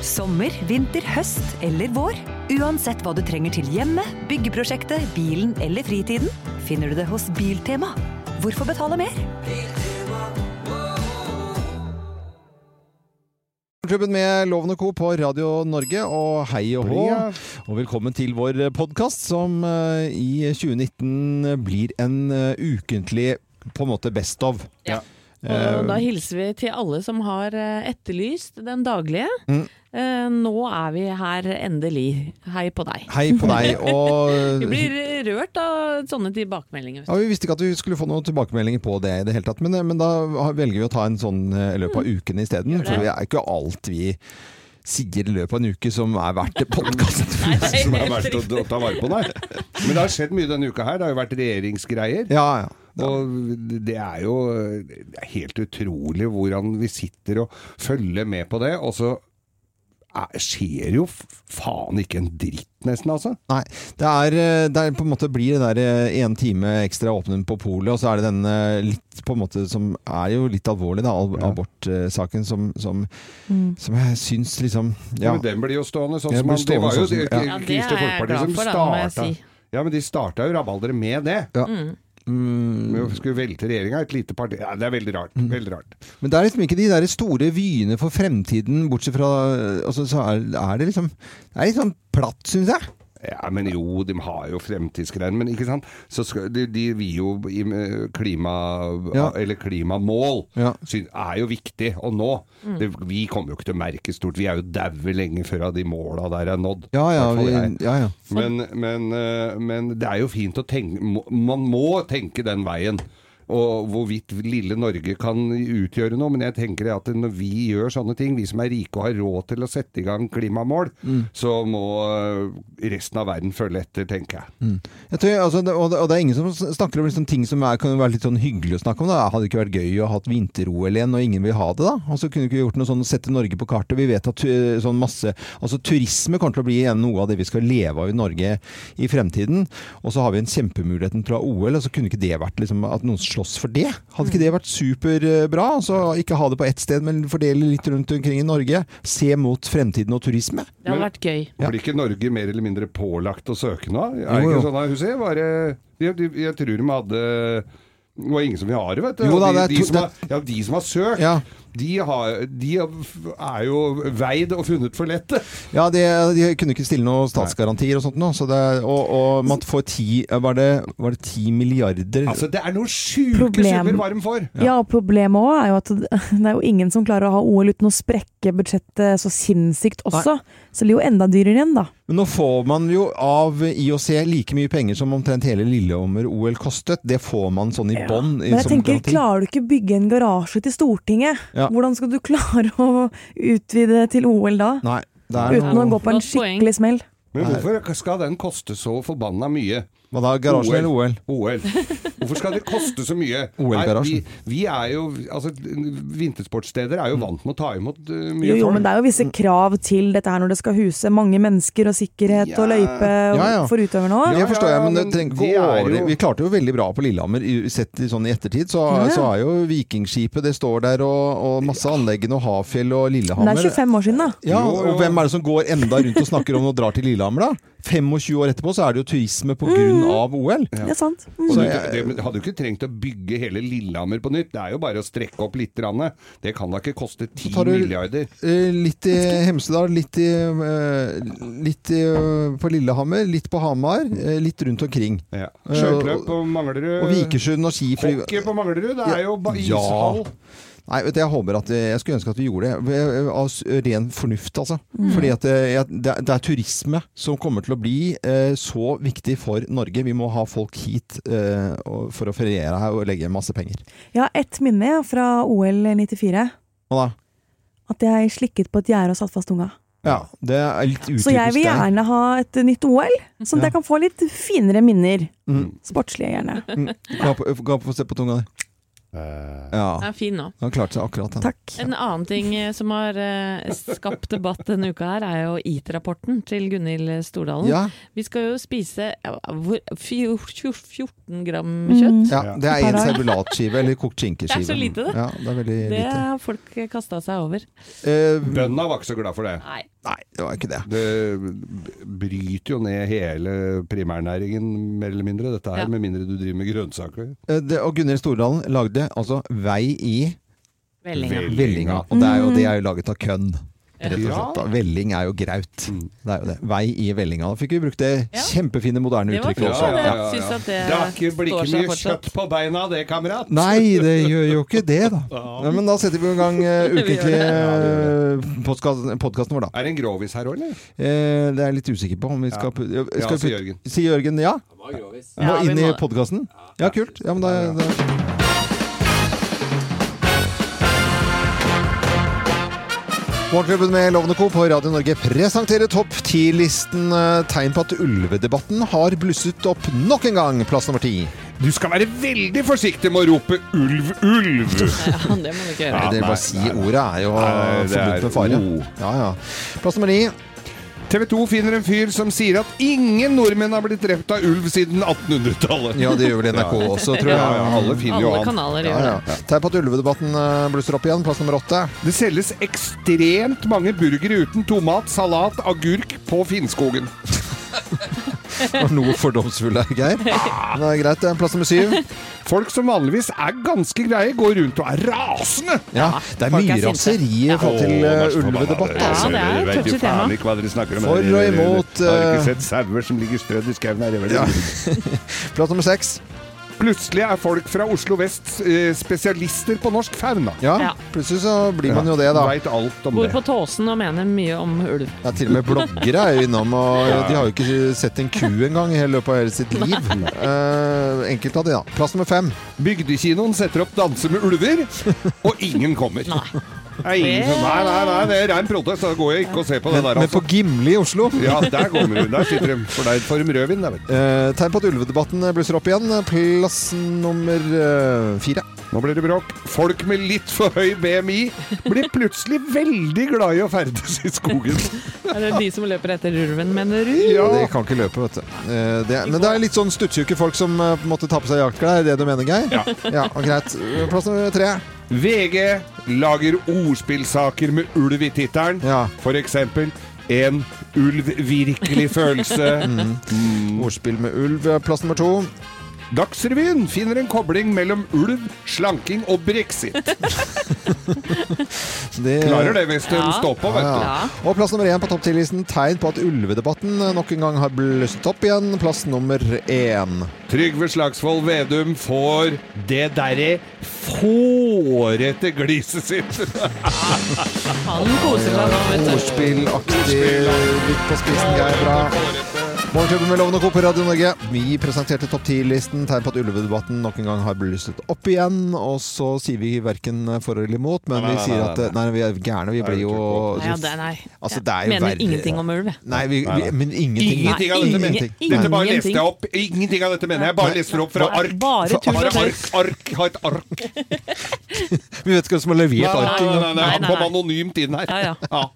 Sommer, vinter, høst eller vår. Uansett hva du trenger til hjemmet, byggeprosjektet, bilen eller fritiden, finner du det hos Biltema. Hvorfor betale mer? Klubben med Loven og Co. på Radio Norge, og hei og hå. Og velkommen til vår podkast, som eh, i 2019 blir en eh, ukentlig på en måte best of. Ja. Eh, Og da hilser vi til alle som har eh, etterlyst den daglige. Mm. Eh, Nå er vi her endelig. Hei på deg. Hei på deg. Og Vi blir rørt av sånne tilbakemeldinger. ja, Vi visste ikke at vi skulle få noen tilbakemeldinger på det i det hele tatt, men, men da velger vi å ta en sånn i løpet av uken isteden. Gjør. For det er ikke alt vi sier i løpet av en uke som er verdt podkasten. som er verdt å, å ta vare på, nei. Men det har skjedd mye denne uka her. Det har jo vært regjeringsgreier. Ja, ja. Og det er jo det er helt utrolig hvordan vi sitter og følger med på det, og så er, skjer jo faen ikke en dritt, nesten, altså. Nei, det er, eh, det er på en måte blir det der én time ekstra åpning på polet, og så er det den eh, litt på en måte som er jo litt alvorlig, da, al Ja. abortsaken, som, som, som jeg syns liksom Ja. Ja. Men den blir jo stående sånn som man, Det var jo stående sånn som- det- ja. Ja, Kristelig Folkeparti som starta si. Ja, men de starta jo rabalderet med det. Mm, Med å skulle velte regjeringa. Et lite parti. Ja, det er veldig rart. Veldig rart. men det er liksom ikke de der store vyene for fremtiden, bortsett fra altså, Så er, er det liksom Det er litt sånn platt, syns jeg. Ja, men jo, de har jo fremtidsgreier. Men ikke sant? Så skal, de, de vil jo i klima, Ja. eller klimamål Ja. syn- er jo viktig å nå. Det, vi kommer jo ikke til å merke stort. Vi er jo daue lenge før de måla der er nådd. Ja ja, vi, ja, ja. Men, men, eh, men det er jo fint å tenke Man må tenke den veien. Og hvorvidt lille Norge kan utgjøre noe. Men jeg tenker at når vi gjør sånne ting, vi som er rike og har råd til å sette i gang klimamål, Mm. så må eh, resten av verden følge etter, tenker jeg. Jeg tror, altså, det, og, det, og det er ingen som snakker om liksom, ting som er, kan være litt sånn hyggelig å snakke om. Da. Hadde det ikke vært gøy å ha hatt vinter-OL igjen, og ingen vil ha det, da? Og så kunne vi ikke gjort noe sånn sette Norge på kartet. Vi vet at sånn masse Altså turisme kommer til å bli noe av det vi skal leve av i Norge i fremtiden. Og så har vi en kjempemuligheten til å ha OL, og så kunne ikke det vært liksom, at noen slåss for det? Hadde ikke det vært superbra? Altså ikke ha det på ett sted, men fordele litt rundt omkring i Norge. Se mot fremtiden og turisme. Det hadde vært gøy. Ja. Blir ikke Norge mer eller mindre pålagt å søke nå? Er Jo, ikke sånn da, Huset? Bare, jeg, jeg, jeg tror de hadde det var ingen som vil ha det, vet du. Jo da, de, det er de, to- som har, ja, de som har søkt, Ja. De, har, de er jo veid og funnet for lette. Ja, de, de kunne ikke stille noen statsgarantier og sånt noe. så det, og, og man får ti Var det, var det ti milliarder? Altså, det er noen sjuke Problem. summer hva de får. Ja, og problemet òg er jo at det er jo ingen som klarer å ha OL uten å sprekke budsjettet så sinnssykt også. Så det blir jo enda dyrere igjen, da. Men nå får man jo av IOC like mye penger som omtrent hele Lillehammer-OL kostet. Det får man sånn i Ja. bånn. Men jeg tenker, garanti. klarer du ikke bygge en garasje til Stortinget? Ja. Hvordan skal du klare å utvide til OL da? Nei, det er Uten å gå på en skikkelig smell. Men hvorfor skal den koste så forbanna mye? Hva da? Garasjen eller OL? OL. Hvorfor skal det koste så mye? OL-garasjen. Vi, vi er jo Altså, vintersportssteder er jo vant med å ta imot uh, mye Jo, jo, men det er jo visse krav til dette her når det skal huse mange mennesker og sikkerhet Ja. og løype Ja, ja. for utøverne òg. Det forstår jeg, men, det trenger ikke gå over. Vi klarte jo veldig bra på Lillehammer, sett i sånn i ettertid. Så, Ja, ja. så er jo Vikingskipet, det står der, og, og masse anleggene, og Hafjell og Men Lillehammer. det er 25 år siden, da. Ja, og hvem er det som går enda rundt og snakker om å dra til Lillehammer, da? 25 år etterpå så er det jo turisme på grunn av OL. Det er sant. Mm. Så du, jeg- det, hadde jo ikke trengt å bygge hele Lillehammer på nytt. Det er jo bare å strekke opp litt. grann. Det kan da ikke koste ti tar du- milliarder. Eh, Litt i Hemsedal, litt, i, eh, litt i, eh, på Lillehammer, litt på Hamar, litt rundt omkring. Ja. Sjøkløp på Manglerud. Og Vikersund og skifly... Hockey på Manglerud. Det er jo ishall. Ja. Nei, vet du, jeg håper at eh, Jeg skulle ønske at vi gjorde det. Av ren fornuft, altså. Mm. Fordi at eh, det, er- det er turisme som kommer til å bli eh, så viktig for Norge. Vi må ha folk hit eh, for å feriere her og legge masse penger. Jeg har ett minne fra OL 94. Hva da? At jeg slikket på et gjerde og satt fast tunga. Ja, det er litt utypisk Så jeg vil gjerne ha et nytt OL, sånn at Ja. jeg kan få litt finere minner. Mm. Sportslige, gjerne. Mm. Gå på, ga på, se på tunga di. Eh, Ja. Den er fin nå. Han klarte seg akkurat, Den. Takk. En annen ting eh, som har eh, skapt debatt denne uka her, er jo EAT-rapporten til Gunhild Stordalen. Ja, Vi skal jo spise ja, hvor, fjor, fjor, 14 gram kjøtt. ja, Ja. det er en serbulatskive eller kokt skinkeskive. Det er så lite, det. Ja, det er Det lite. har folk kasta seg over. Eh, Bøndene var ikke så glad for det. Nei. nei, det var ikke det. Det bryter jo ned hele primærnæringen, mer eller mindre, dette her, Ja. med mindre du driver med grønnsaker. Eh, det og Gunhild Stordalen lagde altså vei i Vellinga. Vellinga. Og det er jo, det er jo laget av kønn. Rett og Ja. slett. da. Velling er jo graut. Mm. Det er jo det. Vei i vellinga. Da fikk vi brukt det kjempefine, moderne uttrykket også. det. Ja. ja, at det det har ikke blir ikke mye fortsatt. kjøtt på beina det, kamerat. Nei, det gjør jo ikke det, da. Ja, men da setter vi i gang uh, Vi ukentlig podkasten vår, da. Er det en grovis her òg, eller? Eh, det er jeg litt usikker på om vi skal, Ja, skal sier putte- Jørgen. Si Jørgen ja? Må Ja, inn i podkasten? Ja, kult. Ja, men da, da. Morgenklubben med Lovende Co. på Radio Norge presenterer topp 10-listen eh, tegn på at ulvedebatten har blusset opp nok en gang. Plass nummer ti. Du skal være veldig forsiktig med å rope 'ulv, ulv'. Ja, det må du ikke gjøre. Nei, det er bare å si ordet er jo er med fare. Ja, ja. Plass nummer ni. TV 2 finner en fyr som sier at ingen nordmenn har blitt drept av ulv siden 1800-tallet. Ja, det gjør vel NRK også, tror jeg. Ja, ja, alle finner jo kanaler gjør ja. det. Tegn på at ulvedebatten eh, blusser opp igjen. Plass nummer åtte. Det selges ekstremt mange burgere uten tomat, salat, agurk på Finnskogen. Var noe fordomsfulle, Geir. Det er greit. det er Plass nummer syv. Folk som vanligvis er ganske greie, går rundt og er rasende. Ja, det er mye er raseri i forhold til eh, ulvedebatt. Ja, Altså. det er et tema. hva dere snakker om. For og imot, Har eh, ikke sett sauer som ligger strødd i skauen her. Plass nummer seks. Plutselig er folk fra Oslo vest eh, spesialister på norsk fauna. Ja, Ja. plutselig så blir man jo det, da. Veit alt om Bor det. på Tåsen og mener mye om ulv. Ja, til og med bloggere er jo innom, og de har jo ikke sett en ku engang i hele løpet av hele sitt liv. Uh, Enkelte av de, da. Plass nummer fem. Bygdekinoen setter opp 'Danse med ulver', og ingen kommer. Nei. Nei, nei, nei, nei, det er rein protest. Da går jeg ikke og ser på det der. der, men på Gimli i Oslo. Ja, der kommer hun. Der sitter de. For der får de rødvin, der. Eh, tegn på at ulvedebatten blusser opp igjen. Plass nummer eh, fire. Nå blir det bråk. Folk med litt for høy BMI blir plutselig veldig glad i å ferdes i skogen. Er det de som løper etter ulven, mener du? Ja, De kan ikke løpe, vet du. Eh, det, men det er litt sånn stuttjuke folk som måtte på en måte tar på seg jaktklær. Er det du mener, Geir? Ja. ja og greit. Plass nummer tre. VG lager ordspillsaker med ulv i tittelen. Ja. For eksempel En ulv virkelig følelse. Mm. Ordspill med ulv. Plass nummer to. Dagsrevyen finner en kobling mellom ulv, slanking og brexit. Det, Klarer det hvis den Ja. står på, vet du. Ja. Og plass nummer én på topp ti-listen Tegn på at ulvedebatten nok en gang har blusset opp igjen. Plass nummer én. Trygve Slagsvold Vedum får det derre fårete gliset sitt. Han koser seg nå, vet du. Ordspillaktig litt på spissen, Geir. Bra. Morgenklubben med Lovende Co. på Radio Norge. Vi presenterte topp 10-listen. Tegn på at ulvedebatten nok en gang har blusset opp igjen. Og så sier vi verken for eller imot, men Nei, vi nei, sier at nei. Nei, vi er gærne. Vi blir jo Nei, ja, det, nei. Altså, det er jo mener verre. ingenting om ulv. Nei, vi, vi, men ingenting. Ingenting av dette mener jeg. Dette bare leste jeg opp. Ingenting av dette mener jeg. Bare leser opp fra ark. bare tull og tøys. ark, ark, har et ark. Vi vet ikke hvem som har levert arket. nei, nei, nei, Han kom anonymt inn her. Ja, ja. Ja.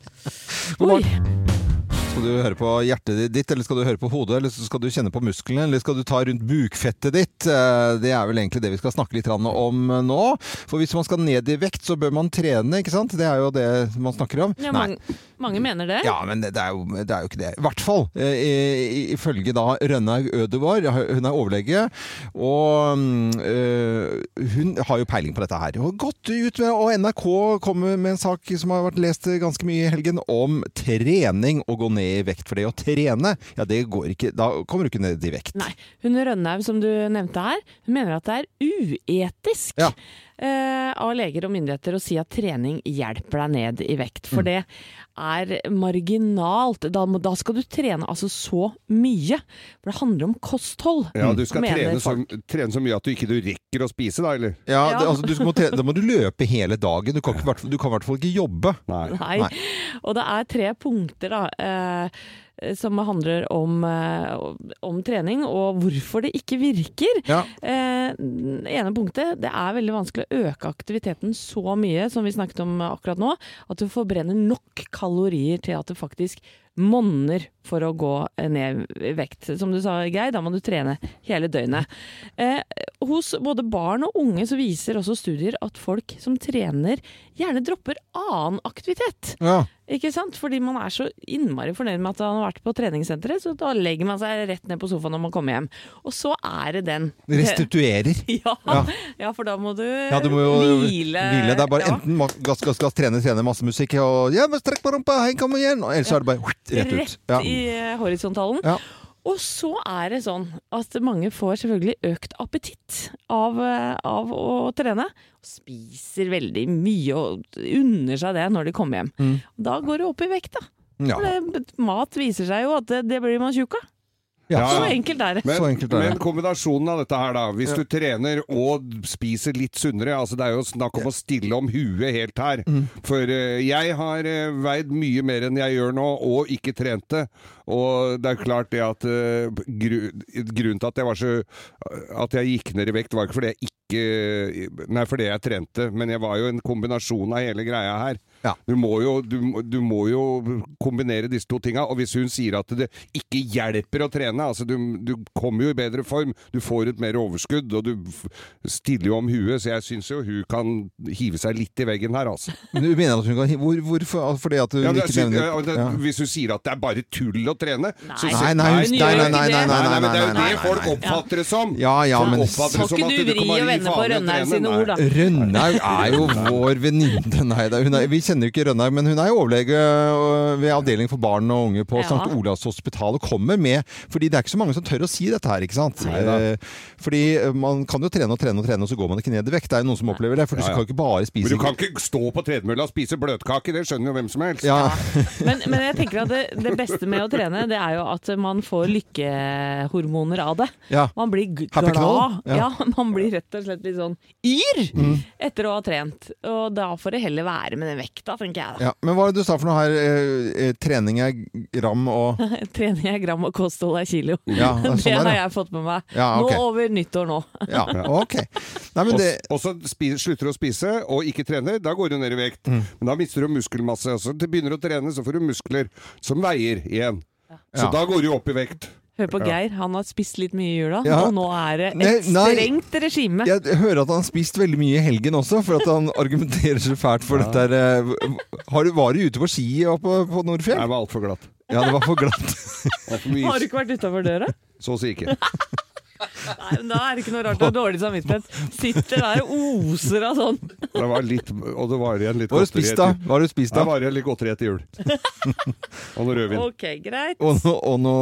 God morgen. Skal du høre på hjertet ditt, eller skal du høre på hodet, eller skal du kjenne på musklene, eller skal du ta rundt bukfettet ditt? Eh, Det er vel egentlig det vi skal snakke litt om nå. For hvis man skal ned i vekt, så bør man trene, ikke sant? Det er jo det man snakker om. Ja, mange, mange mener det. Ja, men det er, jo, det er jo ikke det. I hvert fall eh, ifølge da Rønnaug Ødevar, hun er overlege, og eh, hun har jo peiling på dette her. Hun har gått ut med, og NRK kommer med en sak som har vært lest ganske mye i helgen, om trening og gå ned i vekt. For det å trene, ja det går ikke, da kommer du ikke ned i vekt. Nei. Hun Rønnaug som du nevnte her, hun mener at det er uetisk Ja. Eh, av leger og myndigheter å si at trening hjelper deg ned i vekt. Mm. For det er marginalt. Da, da skal du trene altså så mye. For det handler om kosthold. Ja, du skal trene så, trene så mye at du ikke du rekker å spise, da, eller? Ja, Ja. Det, altså, du må trene, da må du løpe hele dagen. Du kan, ikke, hvert fall- du kan i hvert fall ikke jobbe. Nei. Nei. Nei. Og det er tre punkter, da. Eh, som handler om, eh, om trening og hvorfor det ikke virker. Ja. Eh, ene punktet, det er veldig vanskelig å øke aktiviteten så mye som vi snakket om akkurat nå, at du forbrenner nok kalorier til at det faktisk monner for å gå ned i vekt. Som du sa, Geir, da må du trene hele døgnet. Eh, hos både barn og unge så viser også studier at folk som trener, gjerne dropper annen aktivitet. Ja. Ikke sant? Fordi man er så innmari fornøyd med at han har vært på treningssenteret, så da legger man seg rett ned på sofaen når man kommer hjem. Og så er det den. Restituerer. Ja, Ja. ja. for da må du, Ja, du må jo hvile. hvile. Det er bare enten gass, gass, gass, trene, trene, masse musikk og Ja, men strekk på rumpa, hei, kom igjen! Og ellers er det bare rett. Rett Ja. i eh, horisontalen. Ja. Og så er det sånn at mange får selvfølgelig økt appetitt av, eh, av å trene. Og spiser veldig mye og unner seg det når de kommer hjem. Mm. Da går det opp i vekt, da. Ja. Det, mat viser seg jo at det, det blir man tjukk av. Ja. Så enkelt er det. Men, Så enkelt er det. men kombinasjonen av dette her, da. Hvis Ja. du trener og spiser litt sunnere altså Det er jo snakk om å stille om huet helt her. Mm. For eh, jeg har uh, veid mye mer enn jeg gjør nå, og ikke trente. Og det er klart det at eh, gru, Grunnen til at jeg var så At jeg gikk ned i vekt, var ikke fordi jeg ikke Nei, fordi jeg trente, men jeg var jo en kombinasjon av hele greia her. Ja. Du, må jo, du, du må jo kombinere disse to tinga. Og hvis hun sier at det ikke hjelper å trene, altså du, du kommer jo i bedre form, du får et mer overskudd, og du stiller jo om huet, så jeg syns jo hun kan hive seg litt i veggen her, altså. Men du mener at hun kan hive Hvorfor? Fordi at du Ja, ikke nevner ja. Hvis hun sier at det er bare tull å trene Nei. sier- Nei, nei, nei, nei, nei, nei, det. nei, nei, Nei, nei, men det er jo det folk oppfatter det som. Ja, ja, men Må ikke du vri og vende på Rønnaug sine ord, da? Rønnaug er jo vår venninne. Nei, da, vi kjenner jo ikke Rønnaug, men hun er jo overlege ved avdeling for barn og unge på St. Olavs hospital og kommer med Fordi det er ikke så mange som tør å si dette her, ikke sant? Neida. Eh, Fordi øh, man kan jo trene og trene og trene, og så går man ikke ned i vekt. Det er jo noen som opplever det. For du Ja, ja. skal jo ikke bare spise Men du kan ikke stå på tredemølla og spise bløtkake, det skjønner jo hvem som helst. ja, Men, men jeg tenker at det, det beste med å trene, det er jo at man får lykkehormoner av det. ja. Man blir glad. Ja. Ja. Mm. man blir rett og slett litt sånn yr etter å ha trent. Og da får det heller være med den vekta, tenker jeg da. ja. Men hva er det du sa for noe her? Eh, eh, trening er gram og Trening er gram og kosthold er kilo. Ja, det er det sånn har jeg fått med meg. Ja, ok. Nå over nyttår nå. Ja, ok. Nei, det og så slutter du å spise og ikke trener, da går du ned i vekt. Mm. Men da mister du muskelmasse. Og så begynner du å trene, så får du muskler som veier igjen. Så Ja. da går du opp i vekt. Hør på Geir, han har spist litt mye i jula, Ja. og nå er det et nei. strengt regime. Jeg hører at han har spist veldig mye i helgen også, for at han argumenterer så fælt for dette her. eh, Har du, var du ute på ski og på Nordfjell? Jeg var altfor glatt. Ja, det var for glatt. Har du ikke vært utafor døra? Så å si ikke. Nei, men Da er det ikke noe rart du har dårlig samvittighet. Sitter der og oser av sånn. Det var litt, og det var igjen litt Hva har du spist da? Hva har du spist Det var igjen litt godteri etter jul. og noe rødvin. Ok, greit. Og, nå- og no,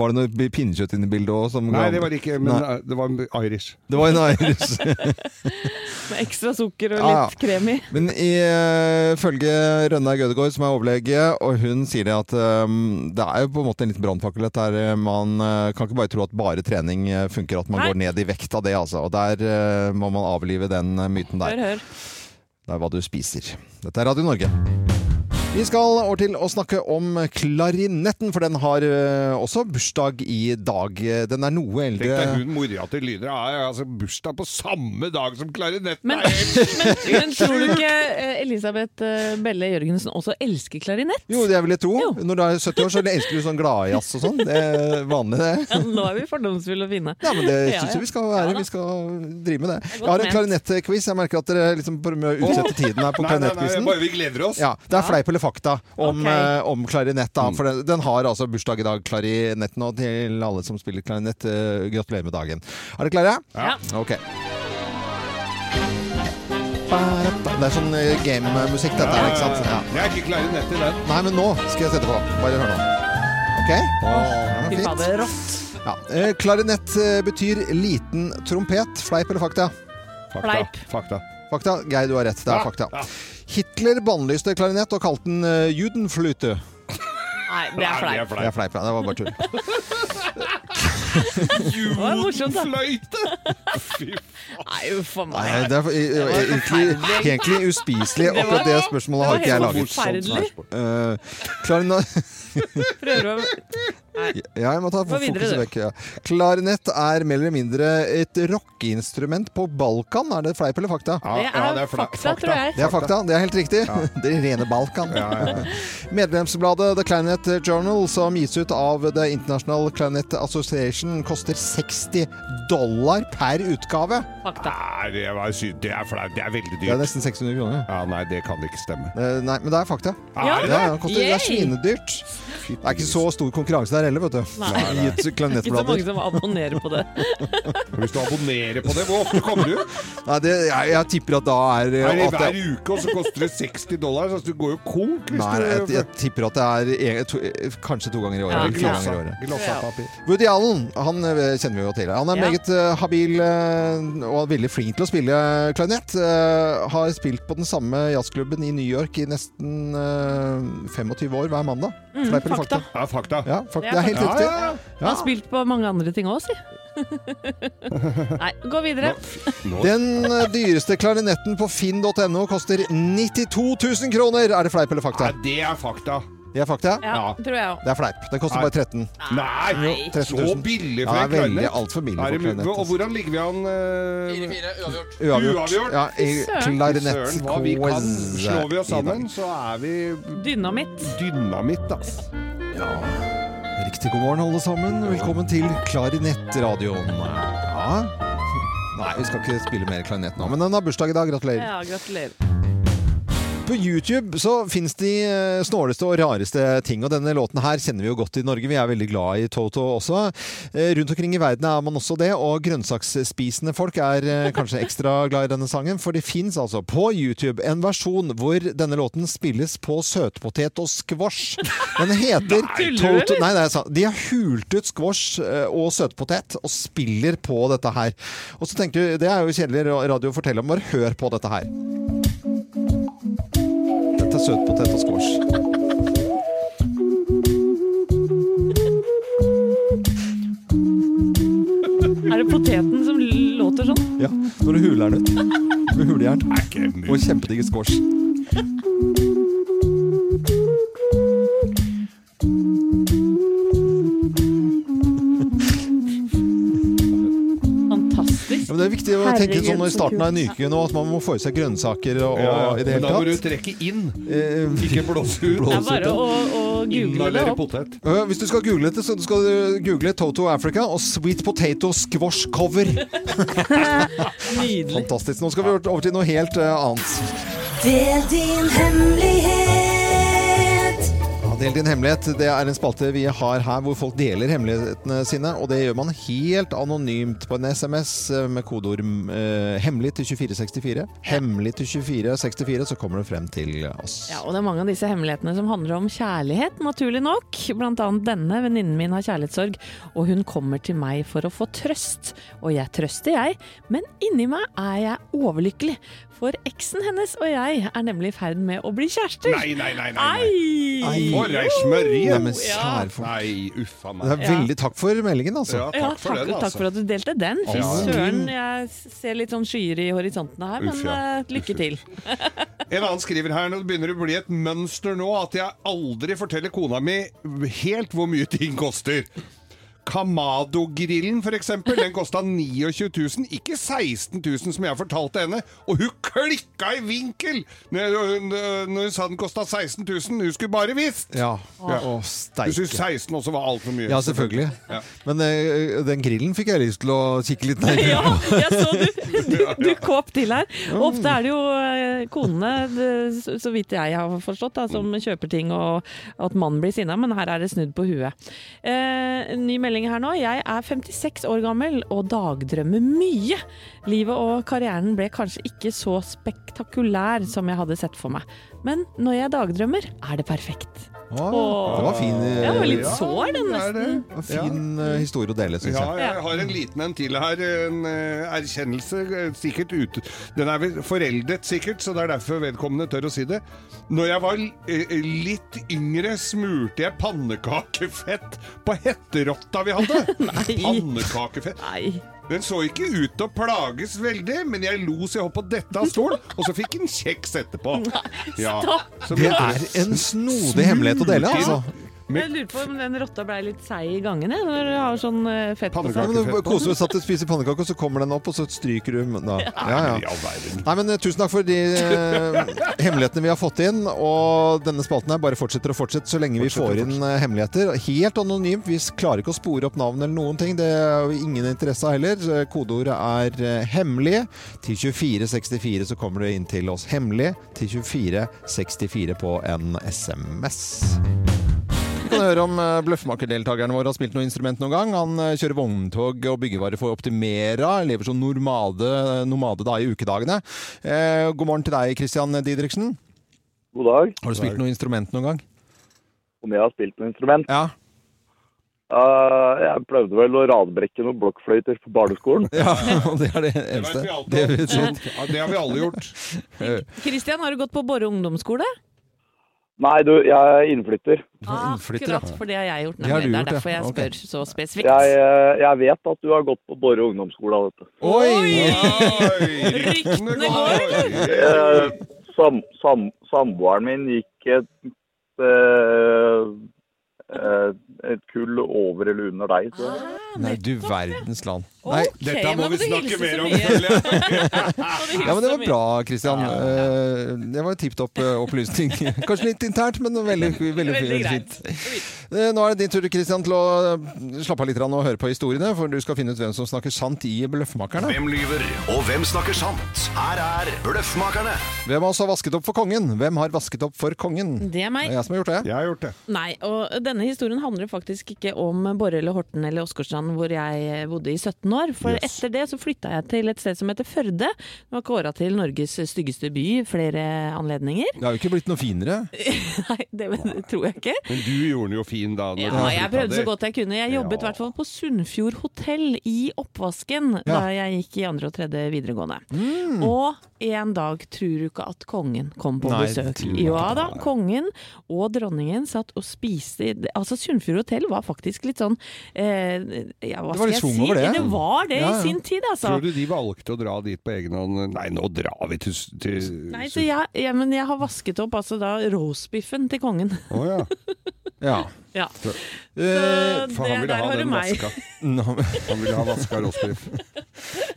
var det noe pinnekjøtt inne i bildet òg? Nei, det var ikke Men Nei. det var Irish. Det var en Irish. Med ekstra sukker og Ja, ja. litt krem i. Men ifølge Rønnaug Gødegård, som er overlege, og hun sier det at um, det er jo på en måte en liten brannfakkel. dette her. Man uh, kan ikke bare tro at bare trening eh, funker, at man Nei. går ned i vekt av det. altså. Og Der uh, må man avlive den eh, myten der. Hør, hør. Det er hva du spiser. Dette er Radio Norge. Vi skal over til å snakke om klarinetten, for den har eh, også bursdag i dag. Den er noe Tenk deg eldre. hun mora til Lyder har altså bursdag på samme dag som klarinetten! Men, men, men tror du ikke eh, Elisabeth eh, Belle Jørgensen også elsker klarinett? Jo, det vil jeg tro. Jo. Når du er 70 år, så elsker du sånn gladjazz og sånn. Det er vanlig, det. Ja, Nå er vi fordomsfulle og fine. Ja, men det syns ja. jeg vi skal være. Ja vi skal drive med det. Jeg har en klarinettquiz. Jeg merker at dere liksom prøver å utsette tiden her på Nei, nei, nei, klarinettquizen. bare vi gleder oss. Ja, det er fleip eller fakta om, okay. eh, om klarinett. da For den, den har altså bursdag i dag, klarinetten. Og til alle som spiller klarinett, eh, gratulerer med dagen. Er dere klare? Ja. Ok. Det er sånn eh, gamemusikk, dette her, ikke sant? Ja. Jeg er ikke klarinett i den. Nei, men nå skal jeg sette på. Bare hør nå. Ok? Ja, fint. Ja. Eh, klarinett eh, betyr liten trompet. Fleip eller fakta? Fakta. Fleip. Fakta. Fakta. Geir, du har rett. Det er Ja, fakta. Hitler bannlyste klarinett og kalte den uh, judenfløyte. Nei, det er fleip. Det er fleip, ja. Det var bare tull. Var morsomt, da. Nei, uff a Nei, det er eh, egentlig, egentlig uspiselig. Akkurat det spørsmålet har ikke jeg laget. forferdelig. Uh, Prøver å Ja, jeg må ta fokuset vekk. Ja. Klarinett er mer eller mindre et rockeinstrument på Balkan. Er det fleip eller fakta? Ja, Det er fakta, tror jeg. Det er fakta, det er helt riktig. Det er rene Balkan. Medlemsbladet The Clarinet Journal, som gis ut av The International Clarinet Association, koster 60 dollar per utgave. Fakta. Nei, det, var sy det er flaut. Det er veldig Det er nesten 600 kroner. Ja, nei, det kan ikke stemme. Eh, Nei, men det er fakta. Ja, Ja, det, koster, det er svinedyrt. Det er ikke så stor konkurranse der heller, vet du. Nei. I et Ikke så mange som abonnerer på det. Hvis du abonnerer på det, hvor ofte kommer du? Nei, det, jeg, jeg tipper at da er Nei, at hver det, uke, og så koster det 60 dollar? Så du går jo konk hvis Nei, jeg, jeg tipper at det er en, to, kanskje to ganger i året. Ja, eller fire glass- ganger i året. Glass av papir. Woody Allen han eh, kjenner vi jo til. Han er Ja. meget eh, habil eh, og veldig flink til å spille klarinett. Eh, har spilt på den samme jazzklubben i New York i nesten eh, 25 år hver mandag. Mm, fakta. fakta. Ja, fakta. Ja, fakta. Det er helt Ja, riktig. ja, ja. Han har spilt på mange andre ting òg, si. Nei, gå videre. Nå, Den eh, dyreste klarinetten på finn.no koster 92 000 kroner. Er det fleip eller fakta? Nei, det er fakta. Det er fakta? Ja, Ja. tror jeg også. Det er fleip. Den koster Nei. bare 13 Nei, Nei. 13 000. så billig Ja, for det en er veldig klarinett. altfor billig Er for det klarinett. Og altså. hvordan ligger vi an? eh, Uavgjort. Uavgjort? Ja, i Søren. Søren, hva vi kan. quiz Slår vi oss sammen, så er vi Dynamitt. dynamitt, altså. Riktig god morgen, alle sammen. Velkommen til Klarinettradioen. Ja. Nei, vi skal ikke spille mer klarinett nå, men den har bursdag i dag. Gratulerer. Ja, gratulerer. På YouTube så finnes de eh, snåleste og rareste ting, og denne låten her kjenner vi jo godt i Norge. Vi er veldig glad i Toto også. Eh, Rundt omkring i verden er man også det, og grønnsaksspisende folk er eh, kanskje ekstra glad i denne sangen, for det fins altså på YouTube en versjon hvor denne låten spilles på søtpotet og squash. Den heter Toto? Nei, det er sant. De har hult ut squash og søtpotet og spiller på dette her. Og så tenker du, det er jo kjedelig radio å fortelle om, bare hør på dette her. Er søtpotet og squash. Er det poteten som låter sånn? Ja, når du huler den ut. Med hulejern. Er. Og kjempedigge squash. Det er viktig å tenke Herregud, sånn i starten av en uke nå, at man må få i seg grønnsaker og, Ja, og i det Men da må du trekke inn, Eh, ikke blåse ut. Det er bare å, å google det opp. potet. Hvis du skal google det, så skal du google Toto Africa og Sweet Potato Squash Cover. Nydelig. Fantastisk. Nå skal vi over til noe helt annet. Det er din hemmelighet. Del din hemmelighet. Det er en spalte vi har her hvor folk deler hemmelighetene sine. Og det gjør man helt anonymt på en SMS eh, med kodeord eh, 'hemmelig' til 2464. Hemmelig til 2464, så kommer det frem til oss. Ja, og det er mange av disse hemmelighetene som handler om kjærlighet, naturlig nok. Blant annet denne venninnen min har kjærlighetssorg, og hun kommer til meg for å få trøst. Og jeg trøster, jeg, men inni meg er jeg overlykkelig. For eksen hennes og jeg er nemlig i ferd med å bli kjærester. Nei, nei, nei. nei, nei. Ai! For ei smørje! Nei, men kjære folk. Nei, uffa Det meg. er veldig takk for meldingen, altså. Ja, Ja, takk for takk, altså. takk for at du delte den. Fy søren, jeg ser litt sånn skyer i horisontene her, men Uff, ja. eh, lykke til. En annen skriver her, nå begynner det å bli et mønster nå, at jeg aldri forteller kona mi helt hvor mye ting koster. Kamado-grillen eksempel, den kosta 29 000, ikke 16 000 som jeg fortalte henne. Og hun klikka i vinkel når hun, når hun sa den kosta 16 000. Hun skulle bare visst! Ja. Ja. Å, steike. syntes 16 også var altfor mye. Ja, selvfølgelig. Ja. Men uh, den grillen fikk jeg lyst til å kikke litt nærmere Ja, jeg så du, du, du kåp til her. Og ofte er det jo eh, konene, så- så vidt jeg har forstått, da, som kjøper ting og at mannen blir sinna, men her er det snudd på huet. Uh, ny melding her nå. Jeg er 56 år gammel og dagdrømmer mye. Livet og karrieren ble kanskje ikke så spektakulær som jeg hadde sett for meg. Men når jeg dagdrømmer, er det perfekt. Å, det var fin, eh, Jeg var litt sår, den nesten. Ja, fin ja. historie å dele, syns Ja, jeg. jeg har en liten en til her. En eh, erkjennelse eh, sikkert ut, Den er vel foreldet sikkert, så det er derfor vedkommende tør å si det. Når jeg var eh, litt yngre, smurte jeg pannekakefett på hetterotta vi hadde. Nei. Pannekakefett. Nei. Den så ikke ut til å plages veldig, men jeg lo så jeg på dette av stolen, og så fikk den kjeks etterpå. Ja. Så Det er en snodig hemmelighet å dele, altså. Jeg lurer på om den rotta ble litt seig i gangen, jeg, når du har sånn eh, fett på seg. men du koser deg satt og spiser pannekaker, og så kommer den opp, og så stryker du da. Ja, ja. All verden. Nei, men eh, Tusen takk for de eh, hemmelighetene vi har fått inn. Og denne spalten her bare fortsetter og fortsetter så lenge vi får inn eh, hemmeligheter. Helt anonymt. Vi klarer ikke å spore opp navn eller noen ting. Det har vi ingen interesse av heller. Kodeordet er eh, 'hemmelig'. Til 2464 så kommer du inn til oss. Hemmelig til 2464 på en SMS. Vi kan høre om uh, bløffmakerdeltakerne våre har spilt noe instrument noen gang. Han eh, kjører vogntog og byggevarer for Optimera. Lever som nomade, nomade da i ukedagene. Eh, god morgen til deg, Christian Didriksen. God dag. Har du spilt noe instrument noen gang? Om jeg har spilt noe instrument? Ja. Uh, jeg prøvde vel å radbrekke noen blokkfløyter på barneskolen. ja og det er det Det eneste. vi Det. Ja, det har vi alle gjort. Kristian, har du gått på Borre ungdomsskole? Nei, du, jeg er innflytter. Du er innflytter, ja. Akkurat, for det har jeg gjort. Det har Nemlig. du Det er derfor jeg spør okay. så spesifikt. Jeg, eh, jeg vet at du har gått på Borre ungdomsskole, vet du. Oi! Oi, Ryktene går, eller? sam, sam, samboeren min gikk et, eh, eh, et kull over eller under deg. Så. Nei, du verdens land. Nei. Dette må vi snakke mer om, føler jeg. Ja, men Det var bra, Kristian. Eh, Det var tipp topp eh, opplysning. Kanskje litt internt, men veldig, veldig, Veldig fint. Eh, Nå er det din tur, Kristian, til å eh, slappe av litt grann og høre på historiene. For du skal finne ut hvem som snakker sant i Bløffmakerne. Hvem lyver, og hvem snakker sant? Her er Bløffmakerne. Hvem av oss har vasket opp for kongen? Hvem har vasket opp for kongen? Det er meg. Det er jeg som har gjort det. Jeg har gjort det. Nei, og denne historien handler faktisk ikke om Borre eller Horten eller Åsgårdstrand, hvor jeg bodde i 17 år. For Yes. etter det så flytta jeg til et sted som heter Førde. Det var kåra til Norges styggeste by flere anledninger. Det har jo ikke blitt noe finere. Nei, det, tror jeg ikke. Men du gjorde den jo fin da. Ja, jeg prøvde så godt jeg kunne. Jeg jobbet i Ja. hvert fall på Sunnfjord hotell i oppvasken da jeg gikk i andre og tredje videregående. Og en dag tror du ikke at kongen kom på Nei, besøk. Jo Ja da, kongen og dronningen satt og spiste Altså Sunnfjord hotell var faktisk litt sånn eh, ja, hva skal jeg si? over det. Det var det Ja, ja. i sin tid, altså. Tror du de valgte å dra dit på egen hånd? Nei, nå drar vi til, til Nei, så jeg, ja, men jeg har vasket opp altså da roastbiffen til kongen. Oh, ja. Ja. Ja. Eh, Så For han det, ville ha den vaska. Han ville ha vaska rostbiff.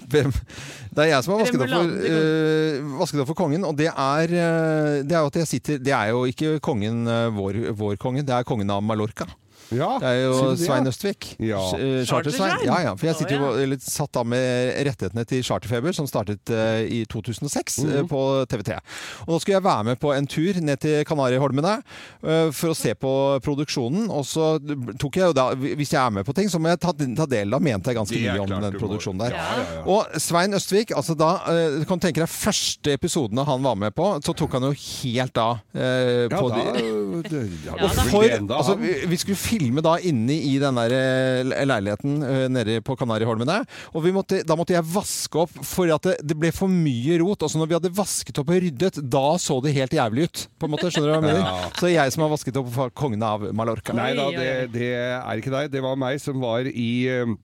Det er jeg som har vasket opp, for, uh, eh, vasket opp for kongen, og det er, eh, det er jo at jeg sitter Det er jo ikke kongen eh, vår, vår konge, det er kongen av Mallorca. Ja, Det er jo det, Svein? Østvik. Ja. Eh, Charter-Svein. Ja, ja. For jeg sitter jo litt satt av med rettighetene til Charterfeber, som startet uh, i 2006 mm -hmm. uh, på TV3. Og nå skulle jeg være med på en tur ned til Kanariholmene uh, for å se på produksjonen. Og så tok jeg jo da Hvis jeg er med på ting, så må jeg ta, ta del av, mente jeg ganske mye om den produksjonen der. Ja, ja, ja. Og Svein Østvik, altså da eh, Du kan tenke deg første episodene han var med på, så tok han jo helt av. eh, Ja, på da, de, det, ja, da. er for, altså, vi, vi skulle filme da inne i den der eh, leiligheten eh, nede på Kanariholmene. Og vi måtte, da måtte jeg vaske opp for at det, det ble for mye rot. Og så når vi hadde vasket opp og ryddet, da så det helt jævlig ut. På en måte, skjønner du hva jeg mener? Ja. Så jeg som har vasket opp for kongen av Mallorca. Nei da, det, det er ikke deg. Det var meg som var i eh,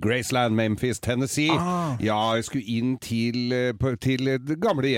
Graceland, Memphis, Tennessee. Ah. Ja, jeg skulle inn til, eh, til gamle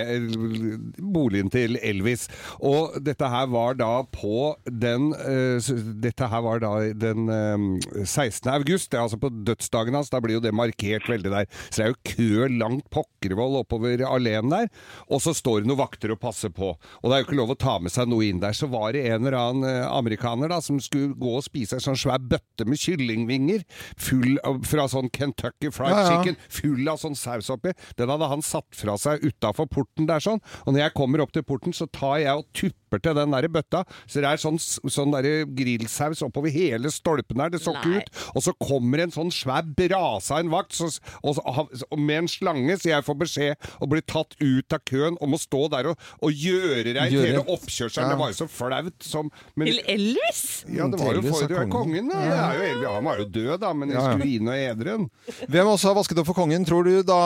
boligen til Elvis. Og dette her var da på den eh, Dette her var da den eh, 16. august, det er altså på dødsdagen hans. Da blir jo det markert veldig der. Så det er jo kø langt pokkervoll oppover alene der. Og så står det noen vakter og passer på. Og det er jo ikke lov å ta med seg noe inn der. Så var det en eller annen eh, amerikaner da som skulle gå og spise en sånn svær bøtte med kyllingvinger full full av, fra sånn Kentucky Fried Ja, ja. Chicken, full av sånn saus oppi. Den hadde han satt fra seg utafor porten der sånn. Og når jeg kommer opp til porten, så tar jeg og tupper til den der bøtta. Så det er sånn, sånn der grillsaus oppover hele stolpen her. Det så ikke ut. Og så kommer en sånn svær brase av en vakt så, og, og, med en slange, så jeg får beskjed og blir tatt ut av køen om å stå der og, og gjøre reint hele oppkjørselen. Ja. Det var jo så flaut som men, Til Elvis? ja, det var jo for, det du er kongen, da. Ja. han var jo død, da, men jeg ja. Stuine og Edren. Hvem også har vasket opp for kongen, tror du, da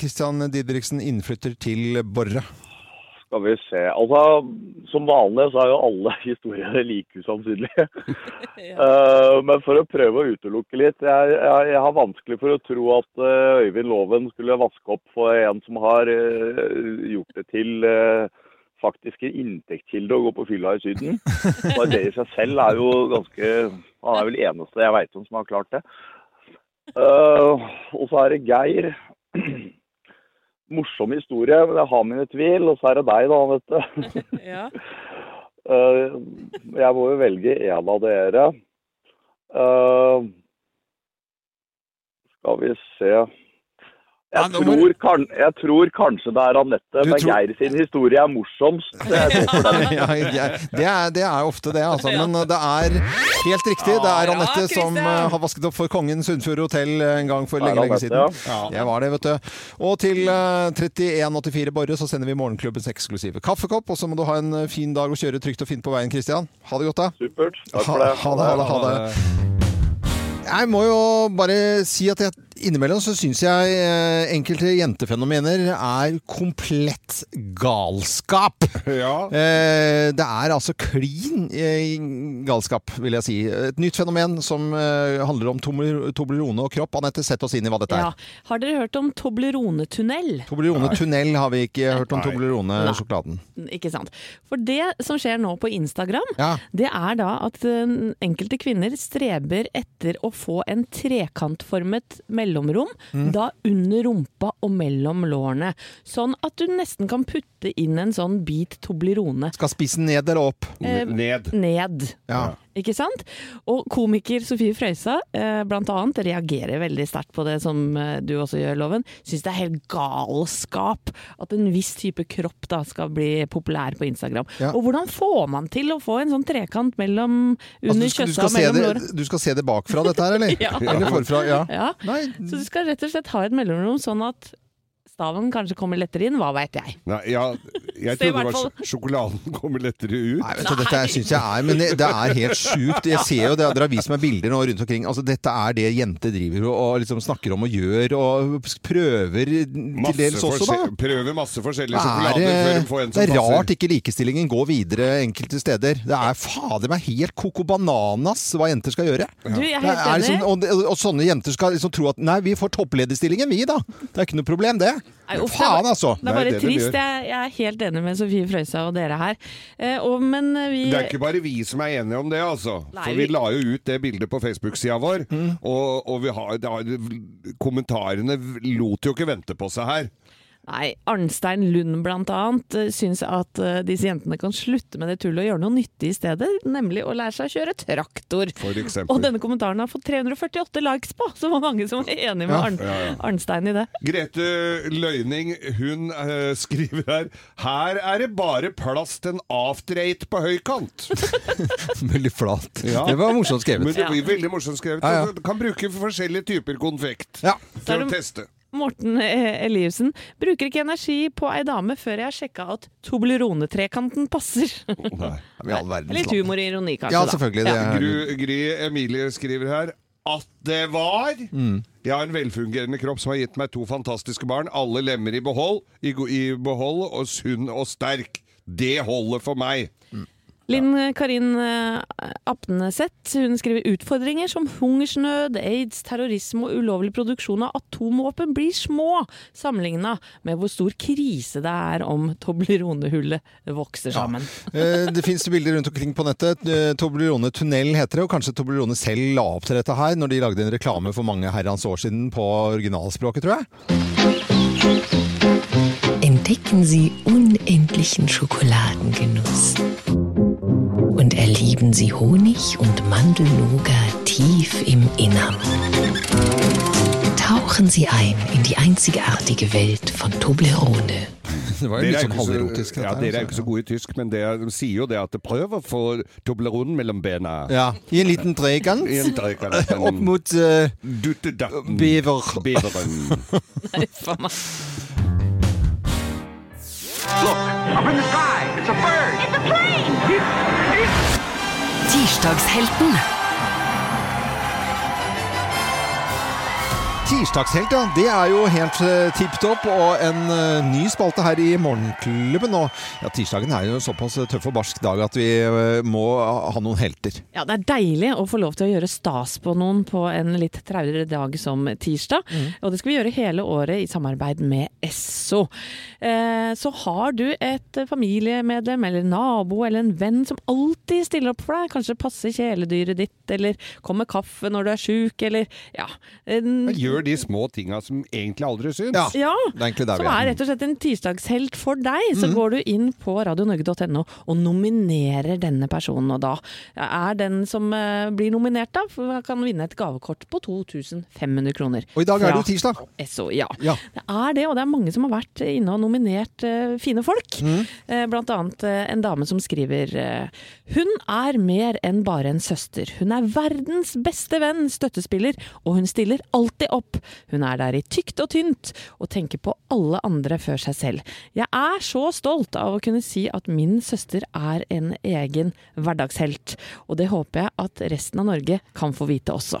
Christian Didriksen innflytter til Borre? Skal vi se. Altså, som vanlig så er jo alle historier like usannsynlige. Eh, men for å prøve å utelukke litt. Jeg, jeg, jeg har vanskelig for å tro at uh, Øyvind Loven skulle vaske opp for en som har uh, gjort det til uh, faktisk en inntektskilde å gå på fylla i Syden. Bare det i seg selv er jo ganske Han er vel eneste jeg veit om som har klart det. Eh, og så er det Geir. Morsom historie, men jeg har mine tvil. Og så er det deg, da, vet du. Ja. Eh, jeg må jo velge en av dere. Uh, skal vi se jeg tror, kan, jeg tror kanskje det er Anette, men tror- Geir sin historie er morsomst. ja, det, er, det er ofte det, altså. Men det er helt riktig. Det er Ja, som eh, har vasket opp for Kongen Sunnfjord hotell en gang for lenge, lenge siden. Det var det, vet du. Og til eh, 3184 Borre så sender vi Morgenklubbens eksklusive kaffekopp. Og så må du ha en fin dag og kjøre trygt og fint på veien, Christian. Ha det godt, da. Supert. Takk Ha, for det. ha det, ha det, ha det. Jeg må jo bare si at jeg, innimellom så syns jeg eh, enkelte jentefenomener er komplett galskap. Ja. Eh, det er altså klin eh, galskap, vil jeg si. Et nytt fenomen som handler om Toblerone og kropp. Anette, sett oss inn i hva dette ja. er. Har dere hørt om Toblerone-tunnel? Toblerone-tunnel har vi ikke hørt om. Toblerone-sjokoladen. Ikke sant. For det som skjer nå på Instagram, Ja. det er da at enkelte kvinner streber etter å få en trekantformet mellomrom, Mm. da under rumpa og mellom lårene. Sånn at du nesten kan putte inn en sånn bit Toblerone Skal spissen ned eller opp? Eh, Ned. ned. Ja. Ikke sant? Og komiker Sofie Frøysa eh, blant annet reagerer veldig sterkt på det som eh, du også gjør, Loven. Syns det er helt galskap at en viss type kropp da skal bli populær på Instagram. Ja. Og hvordan får man til å få en sånn trekant mellom under altså, kjøssa og mellom låret? du skal se det bakfra, dette her, eller? Ja. Eller forfra? Ja. Ja. Så du skal rett og slett ha et mellomrom sånn at staven kanskje kommer lettere inn, hva veit jeg. Nei, ja, jeg trodde det var sjokoladen kommer lettere ut. Nei, vet du, dette syns jeg er Men det, det er helt sjukt. Jeg ser jo det, Dere har vist meg bilder nå rundt omkring. Altså, dette er det jenter driver og, og liksom snakker om og gjør, og prøver til dels også, da. Prøver masse forskjellige Er sjokolader det, før de får en det som er passer. rart ikke likestillingen går videre enkelte steder. Det er fader meg helt koko bananas hva jenter skal gjøre. Du, jeg er helt er enig. liksom, og, og sånne jenter skal liksom tro at nei, vi får topplederstillingen vi, da. Det er ikke noe problem, det. Nei, uff, det Faen, altså. Det er bare Det det de trist. Jeg, jeg er helt enig med Sofie Frøysa og dere her. Eh, og, men vi Det er ikke bare vi som er enige om det, altså. Nei, For vi vi- la jo ut det bildet på Facebook-sida vår, og, og vi har, da, kommentarene lot jo ikke vente på seg her. Nei, Arnstein Lund blant annet eh, syns at eh, disse jentene kan slutte med det tullet og gjøre noe nyttig i stedet, nemlig å lære seg å kjøre traktor. For. Og denne kommentaren har fått 348 likes på, så var mange som er enig med Ja. Arn Ja, ja. Arnstein i det. Grete Løyning, hun uh, skriver her Her er det bare plass til en after eight på høykant. Veldig flat. Ja. Det var morsomt skrevet. Men det blir veldig morsomt skrevet. Ja, ja. Du kan bruke forskjellige typer konfekt Ja. For å teste. Morten eh, Eliussen bruker ikke energi på ei dame før jeg har sjekka at Toblerone-trekanten passer. Nei. I all verdens Litt humor og ironi, kanskje. Ja, selvfølgelig. Det er, Gry, Gry Emilie skriver her at det var Mm. Jeg har en velfungerende kropp som har gitt meg to fantastiske barn. Alle lemmer i behold, i, i behold og sunn og sterk. Det holder for meg. Linn Karin eh, Apneseth hun skriver utfordringer som hungersnød, aids, terrorisme og ulovlig produksjon av atomvåpen blir små sammenligna med hvor stor krise det er om Toblerone-hullet vokser sammen. Ja. Det finnes bilder rundt omkring på nettet. Eh, Toblerone Tunnel heter det, og kanskje Toblerone selv la opp til dette her når de lagde en reklame for mange herrens år siden på originalspråket, tror jeg. Entdecken Sie unendlichen Schokoladengenuss und erleben Sie Honig und Mandelnougat tief im Innern. Tauchen Sie ein in die einzigartige Welt von Toblerone. Det var jo litt er, sånn halverotisk. ja, dere er altså. ikke så gode i tysk, men det de sier jo det at det prøver å få Toblerone mellom bena. Ja, I en liten trekant. Opp mot uh, Duttedatten. bever. Beveren. Nei, faen meg. Look, up in the sky. It's a bird. It's a plane. Tirsdagshelten. Tirsdagshelt, ja. Det er jo helt uh, tipp topp. Og en eh, ny spalte her i Morgenklubben. Og ja, tirsdagen er jo en såpass tøff og barsk dag at vi eh, må ha noen helter. Ja, det er deilig å få lov til å gjøre stas på noen på en litt traurere dag som tirsdag. Og det skal vi gjøre hele året i samarbeid med Esso. Eh, så har du et familiemedlem eller nabo eller en venn som alltid stiller opp for deg, kanskje passer kjæledyret ditt, eller kommer kaffe når du er sjuk, eller ja. en- Gjør de små tinga som egentlig aldri syns. Ja. ja, Det er som er er. rett og slett en tirsdagshelt for deg. Så går du inn på radionorge.no og nominerer denne personen. Og da er den som eh, blir nominert, da, for kan vinne et gavekort på 2500 kroner. Og i dag er det jo tirsdag. SO, ja. Ja. Det er det, og det er mange som har vært inne og nominert uh, fine folk. Eh, blant annet uh, en dame som skriver Hun er mer enn bare en søster. Hun er verdens beste venn, støttespiller, og hun stiller alltid opp. Hun er der i tykt og tynt, og tenker på alle andre før seg selv. Jeg er så stolt av å kunne si at min søster er en egen hverdagshelt, og det håper jeg at resten av Norge kan få vite også.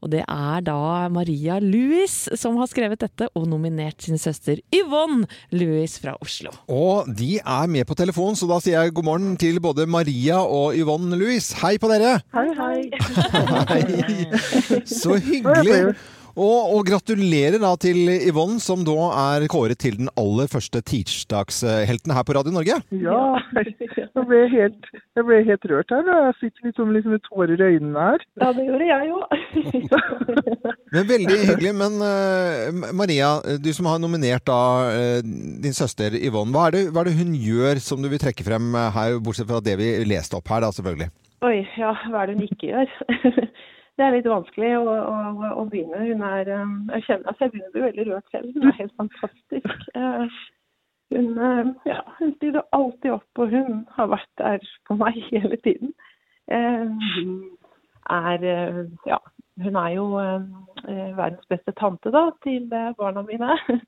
Og det er da Maria Louis som har skrevet dette, og nominert sin søster Yvonne Louis fra Oslo. Og de er med på telefon, så da sier jeg god morgen til både Maria og Yvonne Louis. Hei på dere! Hei, hei. Hei. Så hyggelig. Og, og gratulerer da til Yvonne, som da er kåret til den aller første tirsdagshelten her på Radio Norge. Ja, jeg ble helt, jeg ble helt rørt her. Jeg fikk liksom, liksom med tårer i øynene her. Ja, det gjorde jeg òg. Men Veldig hyggelig. Men uh, Maria, du som har nominert da uh, din søster Yvonne. Hva er, det, hva er det hun gjør som du vil trekke frem her, bortsett fra det vi leste opp her, da selvfølgelig? Oi, ja, hva er det hun ikke gjør? Det er litt vanskelig å, å, å begynne. Hun er um, Jeg kjenner altså jeg begynner å bli veldig rørt selv. Hun er helt fantastisk. Eh, Hun, eh, ja, hun stiller alltid opp, og hun har vært der for meg hele tiden. Eh, Hun er Ja, hun er jo verdens beste tante da, til barna mine.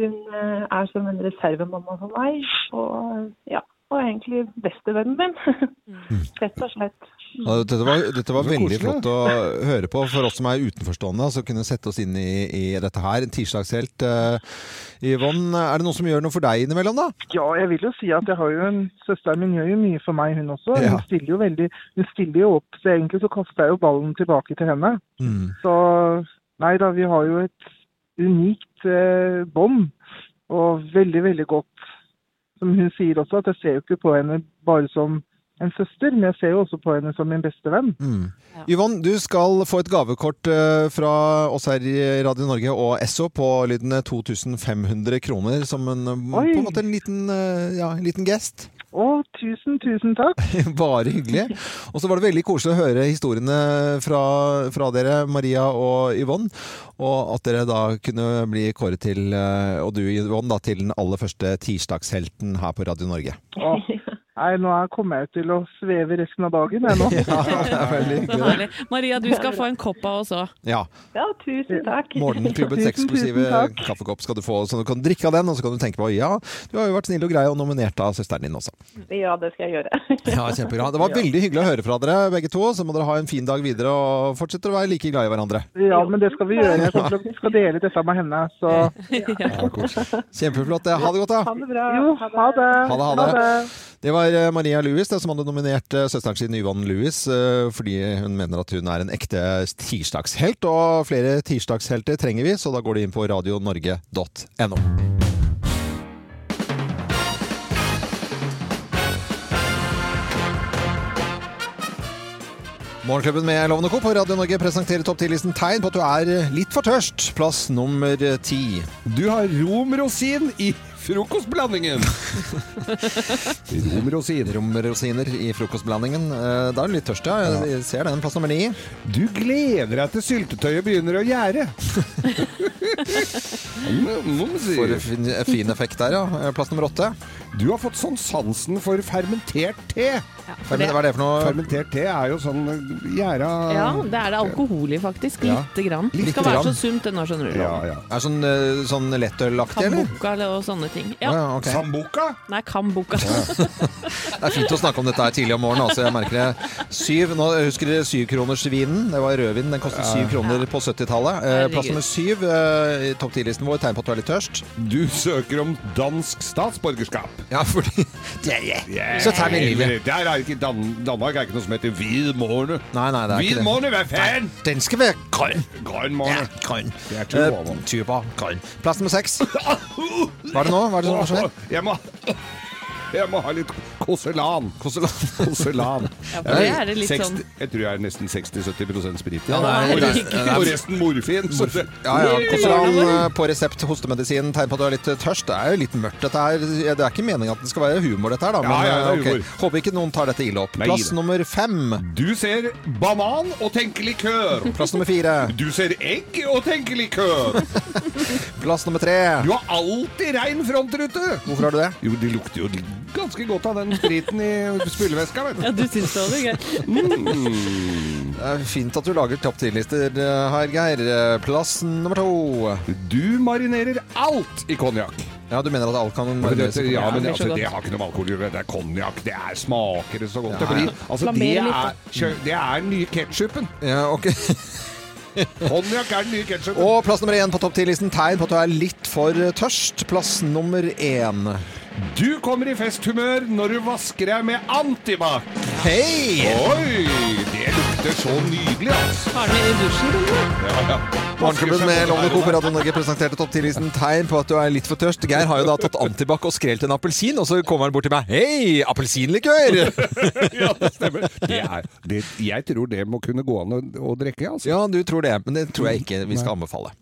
Hun er som en reservemamma for meg, og ja, og egentlig bestevennen min. Rett og slett. Ja, dette var, dette var veldig koselig. flott å høre på for oss som er utenforstående, altså kunne sette oss inn i, i dette her. En tirsdagshelt. Eh, Yvonne, er det noe som gjør noe for deg innimellom, da? Ja, jeg vil jo si at jeg har jo en Søsteren min gjør jo mye for meg, hun også. Ja. Hun stiller jo veldig Hun stiller jo opp, så egentlig så kaster jeg jo ballen tilbake til henne. Mm. Så nei da, vi har jo et unikt eh, bånd. Og veldig, veldig godt. Som hun sier også, at jeg ser jo ikke på henne bare som en søster, men jeg ser jo også på henne som min beste venn. Mm. Yvonne, du skal få et gavekort eh, fra oss her i Radio Norge og Esso på lydende 2500 kroner som en, eh, på en måte en liten, eh, ja, en liten gest. Å, tusen, tusen takk. Bare hyggelig. Og så var det veldig koselig å høre historiene fra, fra dere, Maria og Yvonne. Og at dere da kunne bli kåret til, eh, og du Yvonne, da, til den aller første tirsdagshelten her på Radio Norge. Å, nei, nå er- kommer jeg til å sveve resten av dagen, jeg nå. Ja, det er. Herlig. Maria, du skal få en kopp av oss òg. Ja. Ja, tusen takk. Tusen eksklusive kaffekopp skal du få, så du kan drikke av den, og så kan du tenke på ja, du har jo vært snill og grei og nominert av søsteren din også. Ja, det skal jeg gjøre. Ja, kjempebra. Det var veldig hyggelig å høre fra dere begge to, så må dere ha en fin dag videre og fortsette å være like glad i hverandre. Ja, men det skal vi gjøre. Jeg skal dele dette med henne, så Kjempeflott. Ha det godt, da. Ha det bra. Jo, ha det. Ha det, ha det. Det var eh, Maria Louis det, som hadde nominert eh, søsteren sin Yvonne Louis eh, fordi hun mener at hun er en ekte tirsdagshelt. Og flere tirsdagshelter trenger vi, så da går du inn på radionorge.no. Morgenklubben med Lovende Co. på Radio Norge presenterer topp 10-listen tegn på at du er litt for tørst. Plass nummer ti. Du har romrosin i Frokostblandingen! Romrosiner. Romrosiner i frokostblandingen. Eh, Da er du litt tørst, ja. Jeg ser den. Plass nummer ni. Du gleder deg til syltetøyet begynner å gjære. For fin, fin effekt der, ja. Eh, Plass nummer åtte. Du har fått sånn sansen for fermentert te. for det- Hva er det for noe? Fermentert te er jo sånn gjæra Ja, det er det alkohol i, faktisk. Ja. Lite grann. Det skal være så sunt det nå, skjønner du. Ja, ja. Er sånn, eh, sånn lettølaktig, eller? Kambuka og sånne ting. Ja, Ah, ja, ok. Sambuca? Nei, kambuka. Det er fint å snakke om dette her tidlig om morgenen. Altså, jeg merker det. Syv, nå husker dere syvkronersvinen. Det var rødvin. Den kostet syv kroner på 70-tallet. Eh, Plass nummer syv eh, i topp 10-listen vår. Tegn på at du er litt tørst. Du søker om dansk statsborgerskap. Ja, fordi det er Yeah. Så tar vi lille. Der er ikke Dan Danmark er ikke noe som heter hvit måne. Nei, nei, det er ikke det. måne, hva faen? Den skal være grønn. Grønn Ja, måne. grønn. Det er tuba, uh, tuba, grønn. Plass nummer seks. Hva er det nå? Hva er det som skjer? Jeg må, jeg må ha litt koselan. Koselan. Ja, for det er det litt 60 sånn Jeg tror jeg er nesten 60-70 sprit. Ja, det er- og, resten, det er- og resten morfin. Så det, Ja, ja. Koseran eh, på resept, hostemedisin, tegn på at du er litt tørst. Det er jo litt mørkt, dette her. Det er ikke meningen at det skal være humor, dette her, da. Men Ja, ja, det er eh, humor. håper ikke noen tar dette ille opp. Plass nummer fem. Du ser banan og tenker likør. Plass nummer fire. Du ser egg og tenker likør. Plass nummer tre. Du har alltid rein frontrute. Hvorfor har du det? Jo, det lukter jo ganske godt av den spriten i spyleveska, Ja, du. syns det var gøy. Mm. Det er fint at du lager topp 10-lister eh, her, Geir. Eh, Plass nummer to. Du marinerer alt i konjakk. Ja, du mener at alt kan Men marineres det, i ja, men det altså, det har ikke noe alkohol i. Det er konjakk. Det er smaker det så godt Ja, det ja. blir. Altså, det er, det er den nye ketsjupen. Ja, ok. Konjakk er den nye ketsjupen. Og plass nummer én på topp 10-listen. Tegn på at du er litt for tørst. Plass nummer én. Du kommer i festhumør når du vasker deg med antibac. Hei! Oi, det lukter så nydelig, altså. Har den i dusjen, du? Ja, ja. Morgenklubben med Lovende Co. Radio Norge presenterte topp 10-listen tegn på at du er litt for tørst. Geir har jo da tatt antibac og skrelt en appelsin, og så kommer han bort til meg. Hei, appelsinlikør! ja, det stemmer. Det er, det, jeg tror det må kunne gå an å, å drikke, altså. Ja, du tror det, men det tror jeg ikke vi skal anbefale.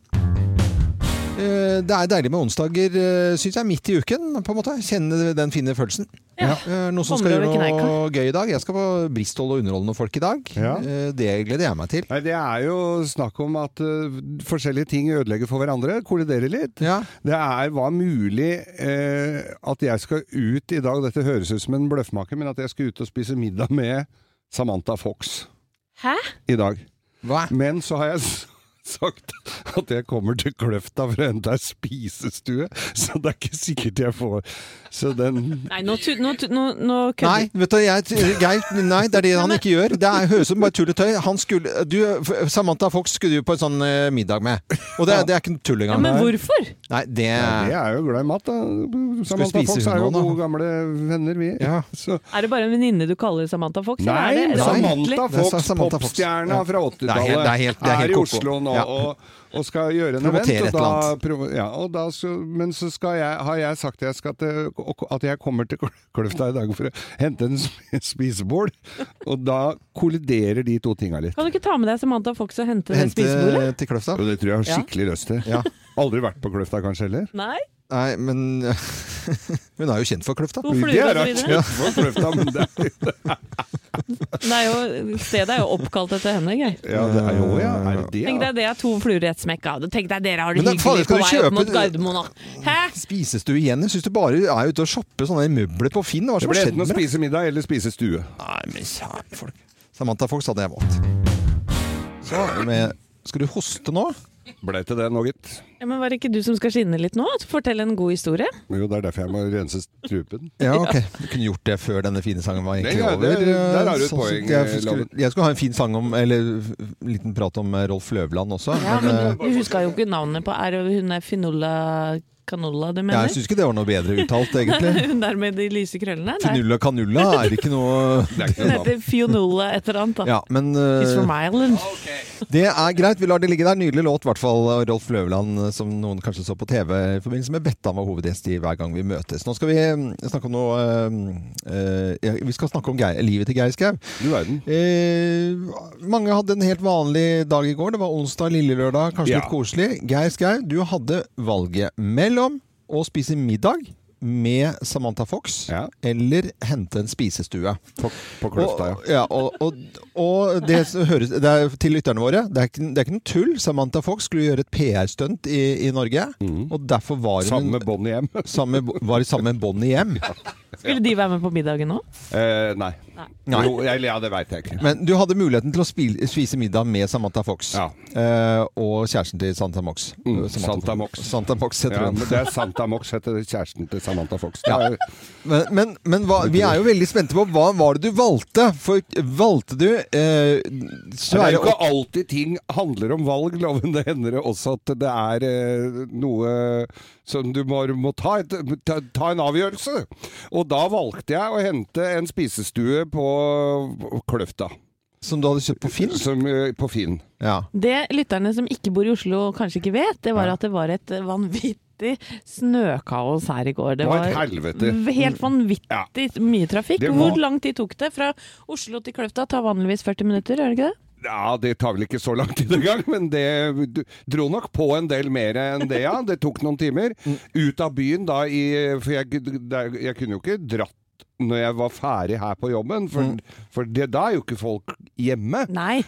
Eh, Det er deilig med onsdager, syns jeg, midt i uken. på en måte. Kjenne den fine følelsen. Ja. Eh, Noen som skal gjøre noe gøy i dag. Jeg skal på Bristol og underholde noen folk i dag. Ja. Eh, Det gleder jeg meg til. Nei, Det er jo snakk om at uh, forskjellige ting ødelegger for hverandre, kolliderer litt. Ja. Det er var mulig uh, at jeg skal ut i dag, dette høres ut som en bløffmaker, men at jeg skal ut og spise middag med Samantha Fox Hæ? i dag. Hva? Men så har jeg sagt at jeg kommer til Kløfta for å hente ei spisestue, så det er ikke sikkert jeg får Så den Nei, nå, tu- nå, nå, nå Nei, vet du, jeg, Geir, nei, det er det han ikke gjør. Det høres ut som bare tull og tøy. Han skulle, du, Samantha Fox skulle du på en sånn eh, middag med. Og det, det er ikke tull Ja, men hvorfor? Nei, det ja, Vi er jo glad i mat, da. Samantha Fox er jo gode, gamle venner, vi. Ja. Så Er det bare en venninne du kaller Samantha Fox? Nei, eller er det Samantha Fox, Samantha Fox. popstjerna Ja. fra Det er helt- 80-tallet, er, er helt- er i koko. Oslo nå Ja. og, og skal gjøre en Promotere event. Og da, ja, og da så, men så skal jeg, har jeg sagt jeg skal til, at jeg kommer til Kløfta i dag for å hente en spisebord. Og da kolliderer de to tinga litt. Kan du ikke ta med deg Samantha Fox og hente det Hente spisebordet? til Kløfta? Jo, det tror jeg har Ja. skikkelig lyst til. Ja. Aldri vært på Kløfta kanskje heller? Nei? Nei, men Hun er jo kjent for Kløfta. Fluer er og så rart videre. for Kløfta, men det er, er jo, stedet er jo oppkalt etter henne, Geir. ja, det er jo ja, er det ja. Tenk deg det er to fluer i et smekk. det. Tenk deg dere har det hyggelig på vei opp kjøpe- mot Gardermoen. nå. Hæ? Spisestue igjen? Jeg syns du bare er ute og shopper sånne møbler på Finn. Hva Det som har blir skjedd enten å spise middag eller spise stue. Nei, men kjære folk. Samantha Fox hadde jeg valgt. Så, med, skal du hoste nå? Ble til det nå, gitt. Ja, men Var det ikke du som skal skinne litt nå? Fortell en god historie. Jo, det er derfor jeg må rense strupen. Ja, ok. Du kunne gjort det før denne fine sangen var egentlig Ja, over. der har du et Sånn poeng. Jeg skulle, jeg skulle ha en fin sang om Eller en liten prat om eh, Rolf Løvland også. Ja, men, eh, men Du huska jo ikke navnet på Er hun er Finolla Canolla du mener. jeg syns ikke det var noe bedre uttalt, egentlig. Hun der med de lyse krøllene? Finulla Canulla er ikke noe er hun heter Fionulla et eller annet. da. Ja, men She's eh, from Ireland. det er greit. Vi lar det ligge der. Nydelig låt, i hvert fall. Rolf Løvland, eh, som noen kanskje så på TV i forbindelse med Bettan var hovedgjest i Hver gang vi møtes. Nå skal vi mm, snakke om noe uh, uh, Vi skal snakke om Geir, livet til Geir Skau. Du verden. Eh, mange hadde en helt vanlig dag i går. Det var onsdag, lille lørdag, kanskje Ja. litt koselig. Geir Skau, du hadde valget mellom å spise middag med Samantha Fox, eller hente en spisestue. På, på Kløfta, og, ja. Og, og, og det høres det er til lytterne våre, det er, ikke, det er ikke noe tull. Samantha Fox skulle gjøre et PR-stunt i, i Norge, og derfor var hun Sammen med Bonnie hjem. Samme, var sammen med Bonnie hjem. Skulle de være med på middagen nå? Eh, nei. Nei. Jo, jeg, ja, det veit jeg ikke. Men du hadde muligheten til å spise, spise middag med Samantha Fox. Eh, og kjæresten til Santa Mox. Mm, Santa Mox. Santa Mox heter Ja, hun. men det er Santa Mox heter kjæresten til Samantha Fox. Ja. er- Men, men, men hva, vi er jo veldig spente på hva var det du valgte? For valgte du eh, Det er jo ikke alltid ting handler om valg, loven. Det hender det også at det er eh, noe som du må, må ta, et, ta, ta en avgjørelse. Og da valgte jeg å hente en spisestue på Kløfta. Som du hadde kjøpt på Finn? Som, eh, på Finn. Ja. Det lytterne som ikke bor i Oslo kanskje ikke vet, det var at det var et vanvittig snøkaos her i går. Det var var et helvete. helt vanvittig mye trafikk. Var- Hvor lang tid tok det fra Oslo til Kløfta? Tar vanligvis 40 minutter, gjør det ikke det? Ja, det tar vel ikke så lang tid engang, men det dro nok på en del mer enn det, ja. Det tok noen timer. Ut av byen da i For jeg, jeg kunne jo ikke dratt når jeg var ferdig her på jobben, for, for det, da er jo ikke folk hjemme.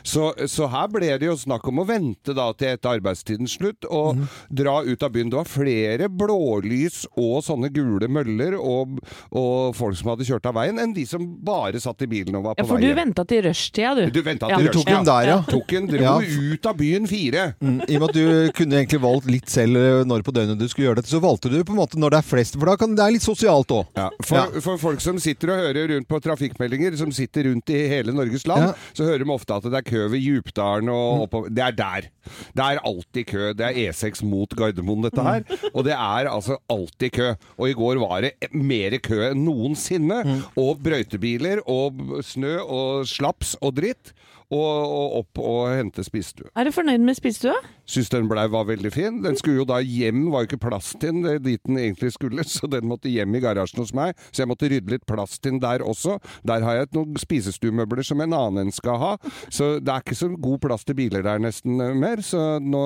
Så, så her ble det jo snakk om å vente da til etter arbeidstidens slutt og dra ut av byen. Det var flere blålys og sånne gule møller og, og folk som hadde kjørt av veien, enn de som bare satt i bilen og var Ja, på for veien. du venta til rushtida, du. Du Ja. til Du tok den der, ja. Tok en, dro Ja. ut av byen fire. Mm, I og med at du kunne egentlig valgt litt selv eh, når på døgnet du skulle gjøre dette, så valgte du på en måte når det er flest, for da kan det er litt sosialt òg. For, for folk som sitter og hører rundt på trafikkmeldinger, som sitter rundt i hele Norges land, Ja. så hører de ofte at det er kø ved Djupdalen og oppover. Det er der. Det er alltid kø. Det er E6 mot Gardermoen, dette her. Og det er altså alltid kø. Og i går var det mer kø enn noensinne. Og brøytebiler og snø og slaps og dritt. Og, og opp og hente spisestue. Er du fornøyd med spisestua? Syns den ble, var veldig fin. Den skulle jo da hjem, var jo ikke plass til den er dit den egentlig skulle, så den måtte hjem i garasjen hos meg. Så jeg måtte rydde litt plass til den der også. Der har jeg et noen spisestuemøbler som en annen enn skal ha. Så det er ikke så god plass til biler der nesten eh, mer. Så nå,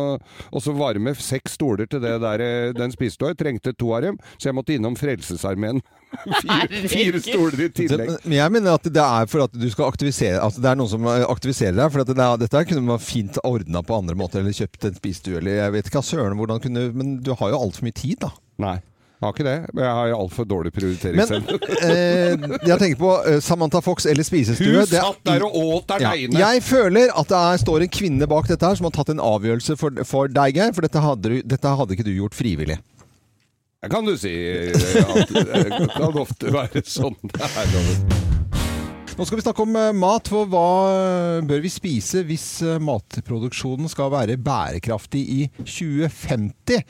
og så var det med seks stoler til det der, den den og Jeg trengte to av dem, så jeg måtte innom Frelsesarmeen. Fire, fire stoler i tillegg. Men jeg mener at det er for at du skal aktivisere Altså det er noen som aktiviserer deg. For at det er, dette kunne man fint ordna på andre måter, eller kjøpt en spisestue, eller jeg vet ikke hva søren hvordan kunne Men du har jo altfor mye tid, da. Nei. Jeg har ikke det. men Jeg har altfor dårlig prioritering Men selv. eh, jeg tenker på eh, Samantha Fox eller spisestue. Hun Det satt der og åt der ja. Deine. Jeg føler at det er, står en kvinne bak dette her som har tatt en avgjørelse for, for deg, Geir. For dette hadde, du, dette hadde ikke du gjort frivillig. Det kan du si. eh, At det kan ofte være sånn det er. Nå skal vi snakke om eh, mat. For hva eh, bør vi spise hvis eh, matproduksjonen skal være bærekraftig i 2050?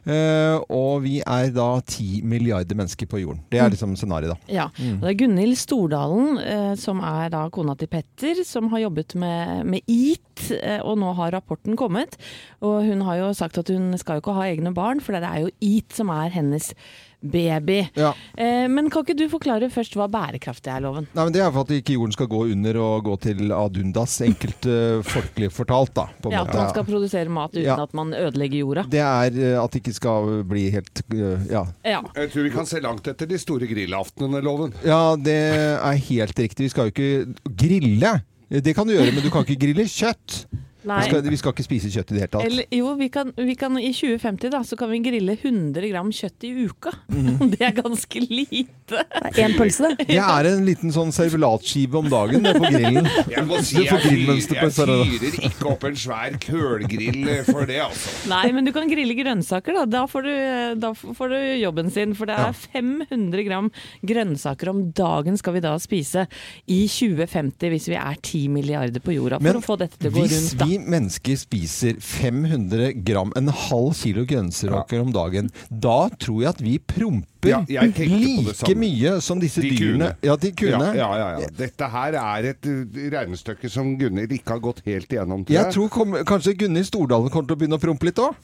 Uh, og vi er da 10 milliarder mennesker på jorden. Det er liksom scenarioet, da. Ja. Og det er Gunhild Stordalen, uh, som er da kona til Petter, som har jobbet med, med EAT, uh, og nå har rapporten kommet. Og hun har jo sagt at hun skal jo ikke ha egne barn, for det er jo EAT som er hennes baby. Eh, men kan ikke du forklare først hva bærekraftig er, Loven? Nei, men Det er for at ikke jorden skal gå under og gå til adundas, enkelt eh, folkelig fortalt, da. På en Ja, At man skal produsere mat uten Ja. at man ødelegger jorda. Det er eh, at det ikke skal bli helt eh, Ja. Ja. Jeg tror vi kan se langt etter de store grillaftenene, Loven. Ja, det er helt riktig. Vi skal jo ikke grille. Det kan du gjøre, men du kan ikke grille kjøtt. Nei. Vi skal, vi skal ikke spise kjøtt i det hele tatt. Eller, jo, vi kan, vi kan, i 2050 da, så kan vi grille 100 gram kjøtt i uka. Mm. Det er ganske lite. Én pølse, det. Det er en liten sånn servelatskive om dagen det, på grillen. Jeg må si jeg, fyrer, jeg fyrer ikke opp en svær kølgrill for det, altså. Nei, men du kan grille grønnsaker, da. Da får du, da får du jobben sin. For det er 500 gram grønnsaker om dagen skal vi da spise i 2050, hvis vi er 10 milliarder på jorda. For Men å få dette til å gå rundt, da. Vi mennesker spiser 500 gram, en halv kilo grønnsaker om dagen, da tror jeg at vi promper like mye som disse De dyrene. kuene. Ja, de kuene. Ja, ja. Dette her er et uh, regnestykke som Gunhild ikke har gått helt igjennom, Jeg tror kom, kanskje Gunhild Stordalen kommer til å begynne å prompe litt òg.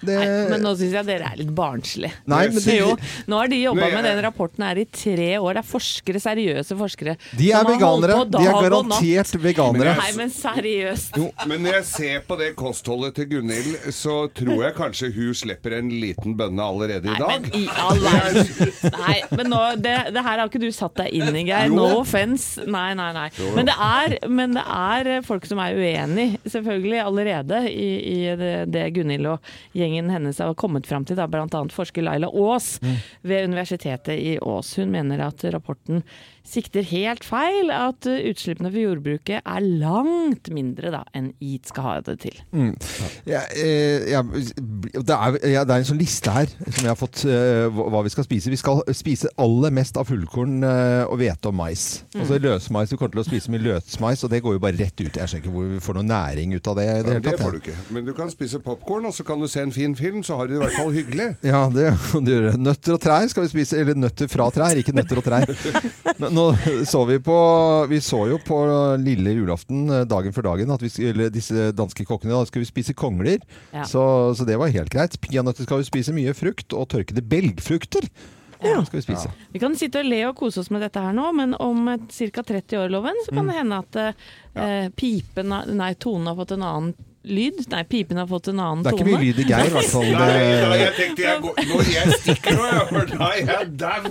Ja. Nei, Men nå syns jeg dere er litt barnslige. Det- jo, nå har de jobba med den rapporten her i tre år. Det er forskere, seriøse forskere. De er veganere. De er garantert veganere. Nei, men seriøst. Men når jeg ser på det kostholdet til Gunhild, så tror jeg kanskje hun slipper en liten bønne allerede i dag. Nei, Men i all verden. Nei, men nå, det, det her har ikke du satt deg inn i, Geir. No offence. Nei, nei, nei. Jo, jo. Men det er, men det er folk som er uenig, selvfølgelig, allerede i, i det, det Gunhild og gjengen hennes har kommet fram til. bl.a. forsker Laila Aas Mm. ved Universitetet i Ås. Hun mener at rapporten sikter helt feil, at uh, utslippene for jordbruket er langt mindre da, enn EAT skal ha det til. Mm. Ja, eh, ja, det, er, ja, det er en sånn liste her som jeg har fått eh, hva vi skal spise. Vi skal spise aller mest av fullkorn eh, og hvete og mais. Mm. Altså løsmais. Vi kommer til å spise mye løsmais, og det går jo bare rett ut. Jeg skjønner ikke hvor vi får noe næring ut av det. det, det tatt, får du ikke. Men du kan spise popkorn, og så kan du se en fin film, så har du det i hvert fall hyggelig. Ja, det kan du gjøre. Nøtter og trær skal vi spise. Eller nøtter fra trær, ikke nøtter og trær. Nå, nå så vi på Vi så jo på lille julaften eh, dagen før dagen at vi, eller disse danske kokkene da skulle vi spise kongler. Ja. Så, så det var helt greit. Peanøtter skal vi spise mye frukt, og tørkede belgfrukter skal vi spise. Vi kan sitte og le og kose oss med dette her nå, men om ca. 30 år, Loven, så kan Mm. det hende at eh, pipen Nei, tonen har fått en annen lyd. Nei, pipen har fått en annen tone. Det er tone. ikke mye lyd i Geir, i hvert fall. Nei, nei, jeg tenkte jeg, går, nå, jeg stikker nå, jeg, for da er jeg dau.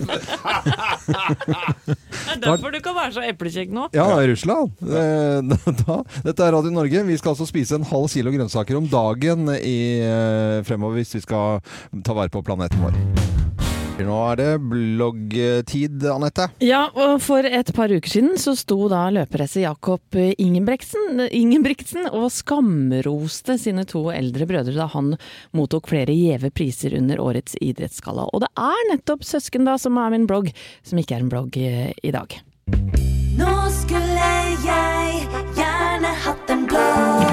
Det er derfor du kan være så eplekjekk nå. Ja, Russland. Eh, Da, dette er Radio Norge. Vi skal altså spise en halv kilo grønnsaker om dagen i, eh, fremover hvis vi skal ta vare på planeten vår. Nå er det bloggtid, Anette. Ja, og for et par uker siden så sto da løperesse Jakob Ingebrigtsen, Ingebrigtsen og skamroste sine to eldre brødre da han mottok flere gjeve priser under årets idrettsgalla. Og det er nettopp søsken da som er min blogg, som ikke er en blogg i, i dag. Nå skulle jeg gjerne hatt en blogg.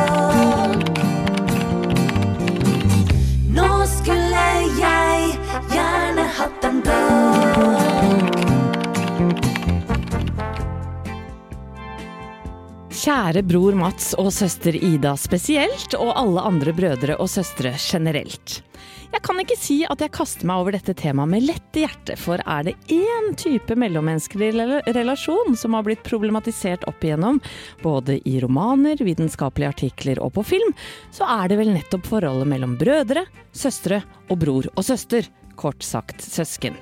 Kjære bror Mats og søster Ida spesielt, og alle andre brødre og søstre generelt. Jeg kan ikke si at jeg kaster meg over dette temaet med lette hjerte, for er det én type mellommenneskelig relasjon som har blitt problematisert opp igjennom, både i romaner, vitenskapelige artikler og på film, så er det vel nettopp forholdet mellom brødre, søstre og bror og søster, kort sagt søsken.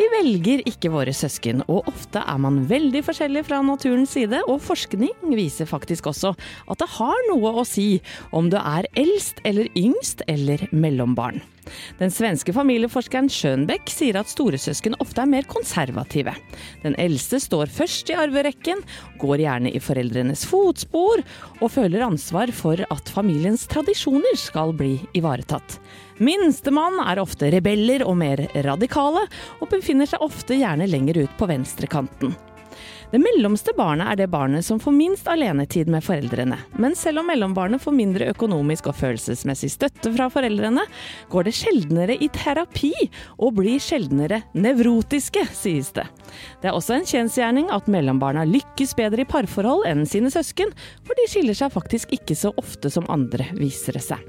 Vi velger ikke våre søsken, og ofte er man veldig forskjellig fra naturens side, og forskning viser faktisk også at det har noe å si om du er eldst eller yngst eller mellombarn. Den svenske familieforskeren Schönbeck sier at storesøsken ofte er mer konservative. Den eldste står først i arverekken, går gjerne i foreldrenes fotspor, og føler ansvar for at familiens tradisjoner skal bli ivaretatt. Minstemann er ofte rebeller og mer radikale, og befinner seg ofte gjerne lenger ut på venstrekanten. Det mellomste barnet er det barnet som får minst alenetid med foreldrene. Men selv om mellombarnet får mindre økonomisk og følelsesmessig støtte fra foreldrene, går det sjeldnere i terapi og blir sjeldnere nevrotiske, sies det. Det er også en kjensgjerning at mellombarna lykkes bedre i parforhold enn sine søsken, for de skiller seg faktisk ikke så ofte som andre, viser det seg.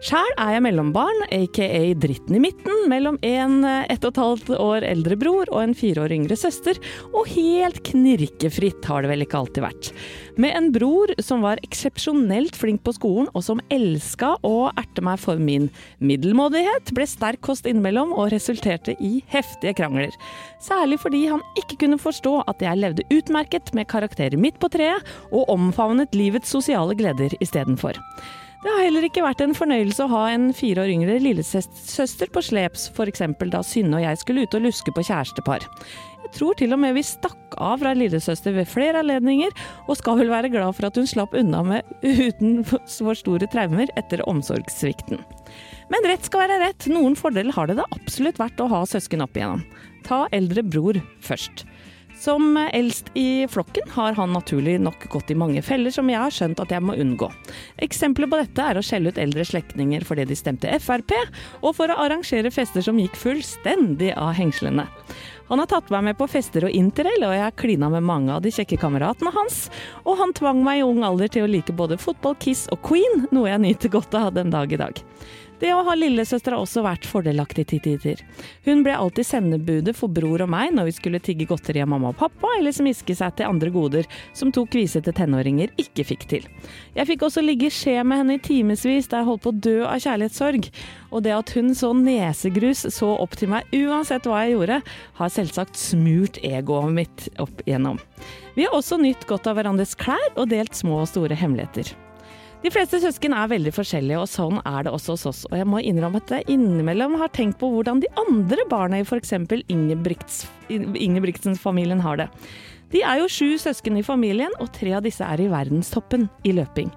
Sjæl er jeg mellombarn, aka dritten i midten, mellom en eh, ett og et halvt år eldre bror og en fire år yngre søster, og helt knirkefritt har det vel ikke alltid vært. Med en bror som var eksepsjonelt flink på skolen, og som elska å erte meg for min middelmådighet, ble sterk kost innimellom og resulterte i heftige krangler. Særlig fordi han ikke kunne forstå at jeg levde utmerket med karakterer midt på treet, og omfavnet livets sosiale gleder istedenfor. Det har heller ikke vært en fornøyelse å ha en fire år yngre lillesøster på sleps, f.eks. da Synne og jeg skulle ut og luske på kjærestepar. Jeg tror til og med vi stakk av fra lillesøster ved flere anledninger, og skal vel være glad for at hun slapp unna med uten for store traumer etter omsorgssvikten. Men rett skal være rett, noen fordeler har det da absolutt vært å ha søsken opp igjennom. Ta eldre bror først. Som eldst i flokken har han naturlig nok gått i mange feller som jeg har skjønt at jeg må unngå. Eksempler på dette er å skjelle ut eldre slektninger fordi de stemte Frp, og for å arrangere fester som gikk fullstendig av hengslene. Han har tatt meg med på fester og interrail, og jeg har klina med mange av de kjekke kameratene hans. Og han tvang meg i ung alder til å like både fotball, Kiss og Queen, noe jeg nyter godt av den dag i dag. Det å ha lillesøster har også vært fordelaktig til tider. Hun ble alltid sendebudet for bror og meg når vi skulle tigge godteri av mamma og pappa, eller smiske seg til andre goder som to kvisete tenåringer ikke fikk til. Jeg fikk også ligge i skje med henne i timevis da jeg holdt på å dø av kjærlighetssorg. Og det at hun så nesegrus så opp til meg uansett hva jeg gjorde, har selvsagt smurt egoet mitt opp igjennom. Vi har også nytt godt av hverandres klær og delt små og store hemmeligheter. De fleste søsken er veldig forskjellige, og sånn er det også hos oss. Og jeg må innrømme at jeg innimellom har tenkt på hvordan de andre barna i f.eks. Ingebrigtsen-familien har det. De er jo sju søsken i familien, og tre av disse er i verdenstoppen i løping.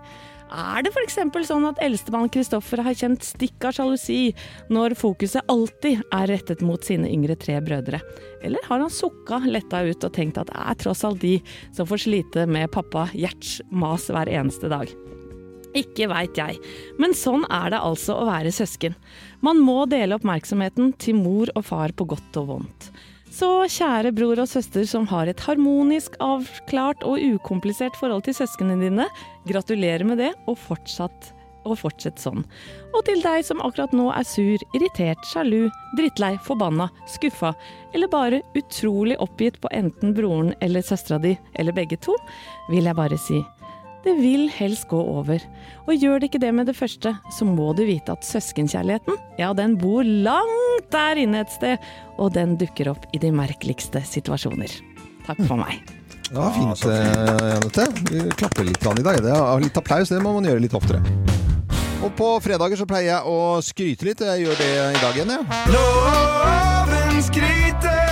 Er det f.eks. sånn at eldstemann Kristoffer har kjent stikk av sjalusi når fokuset alltid er rettet mot sine yngre tre brødre? Eller har han sukka letta ut og tenkt at det er tross alt de som får slite med pappa Gjerts mas hver eneste dag? Ikke veit jeg, men sånn er det altså å være søsken. Man må dele oppmerksomheten til mor og far på godt og vondt. Så kjære bror og søster som har et harmonisk, avklart og ukomplisert forhold til søsknene dine, gratulerer med det, og fortsatt og fortsett sånn. Og til deg som akkurat nå er sur, irritert, sjalu, drittlei, forbanna, skuffa, eller bare utrolig oppgitt på enten broren eller søstera di, eller begge to, vil jeg bare si det vil helst gå over. Og gjør det ikke det med det første, så må du vite at søskenkjærligheten, ja, den bor langt der inne et sted, og den dukker opp i de merkeligste situasjoner. Takk for meg. Det var fint, eh, Janette. Vi klapper litt grann i dag. Det er litt applaus, det må man gjøre litt oftere. Og på fredager så pleier jeg å skryte litt. Jeg gjør det i dag igjen, jeg. Loven skryter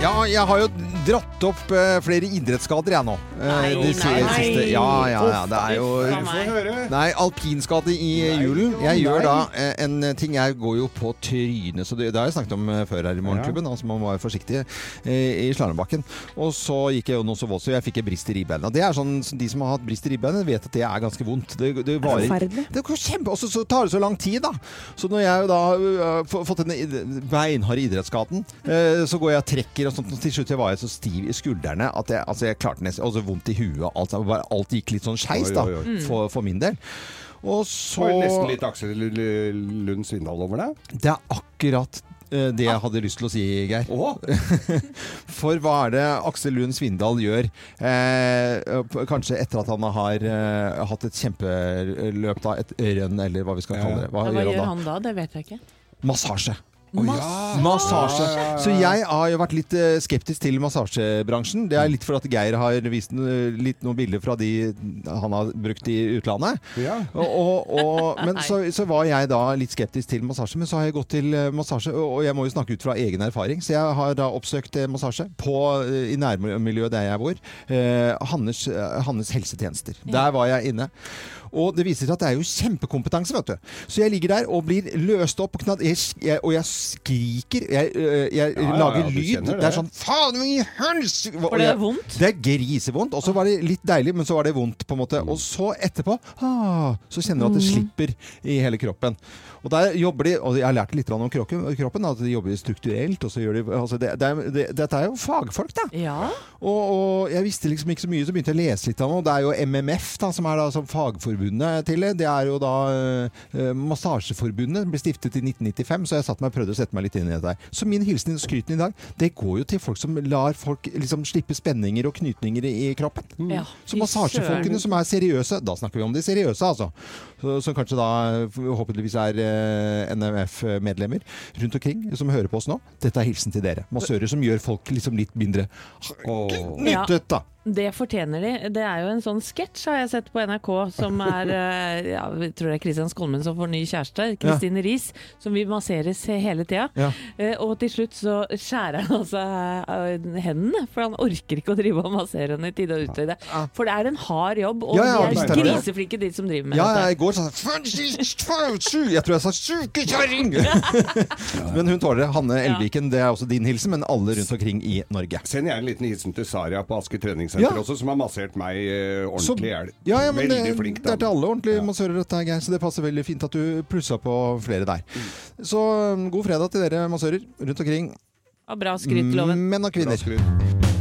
Ja, jeg har jo dratt opp eh, flere idrettsskader jeg nå. Eh, Nei, de si- nei. siste- Ja, ja, ja. Det er jo. Nei, alpinskade i julen. Jeg gjør da eh, en ting Jeg går jo på trynet, så det, det har jeg snakket om før her i Morgenklubben. Altså man må være forsiktig i slalåmbakken. Og så gikk jeg jo nå så voldsomt, så jeg fikk et brist i ribbeina. Det er sånn, De som har hatt brist i ribbeina, vet at det er ganske vondt. Det, det varer forferdelig. det går kjempe, og så, tar det så lang tid, da. Så når jeg da har uh, fått denne beinharde idrettsskaden, så går jeg og trekker og sånt, og til slutt var jeg så stiv i skuldrene at jeg, altså jeg klarte nesten Og så vondt i huet og alt. Bare alt gikk litt sånn skeis, da, oi. Mm. for, for min del. Og så Var det nesten litt Aksel Lund Svindal over det? Det er akkurat eh, det jeg hadde lyst til å si, Geir. For hva er det Aksel Lund Svindal gjør, eh, kanskje etter at han har eh, hatt et kjempeløp, da, et rønn, eller hva vi skal kalle det. Hva, Hva, gjør gjør han da? han da? Det vet jeg ikke. Massasje. Massasje. Massasje. Så jeg har jo vært litt eh, skeptisk til massasjebransjen. Det er litt fordi at Geir har vist litt noen bilder fra de han har brukt i utlandet. Og, og, og, men så, så var jeg da litt skeptisk til massasje, men så har jeg gått til eh, massasje, og jeg må jo snakke ut fra egen erfaring, så jeg har da oppsøkt eh, massasje på, i nærmiljøet der jeg bor. Eh, Hannes, Hannes helsetjenester. Der var jeg inne. Og det viser seg at det er jo kjempekompetanse, vet du. Så jeg ligger der og blir løst opp og, knadd, jeg, jeg, og jeg skriker. Jeg, jeg ja, lager ja, lyd. Det. det. er sånn Faen i høns! Og For det er vondt? Det er grisevondt. Og så var det litt deilig, men så var det vondt, på en måte. Og så etterpå ah, så kjenner du at det Mm. slipper i hele kroppen. Og der jobber de, og jeg har lært litt om kroppen, kroppen at de jobber strukturelt. Og så gjør de, altså det, det, er- det, dette er jo fagfolk, da. Og, og jeg visste liksom ikke så mye, så begynte jeg å lese litt av det. Og det er jo MMF, da, som er da som fagforbundet til det. Er jo da eh, Massasjeforbundet. ble stiftet i 1995, så jeg satt meg og prøvde å sette meg litt inn i det der. Så min hilsen og skryten i dag, det går jo til folk som lar folk liksom slippe spenninger og knytninger i, kroppen. Ja, Så massasjefolkene som er seriøse, da snakker vi om de seriøse, altså. Som kanskje da forhåpentligvis er eh, NMF-medlemmer rundt omkring som hører på oss nå. Dette er hilsen til dere. Massører som gjør folk liksom litt mindre nyttet, da. Det fortjener de. Det er jo en sånn sketsj har jeg sett på NRK som er eh, ja, Jeg tror det er Kristian Skolmen som får ny kjæreste. Kristine Riis. Som vil masseres hele tida. Ja. Eh, Og til slutt så skjærer han altså eh, hendene, for han orker ikke å drive og massere henne i tide og utide. For det er en hard jobb, og Ja, ja, de er det det. griseflinke de som driver med Ja, dette. jeg i går sa jeg Jeg tror jeg sa sukekjerring! Men hun tåler det. Hanne Elviken, det er også din hilsen, men alle rundt omkring i Norge. Send gjerne en liten hilsen til Saria på Asker treningssenter Ja. også, som har massert meg eh, ordentlig i hjel. Ja, ja, men det, Veldig flink det er til alle ordentlige massører, dette her, Geir. Så det passer veldig fint at du plussa på flere der. Så um, god fredag til dere massører rundt omkring. Og bra skryt, Loven. Menn og kvinner.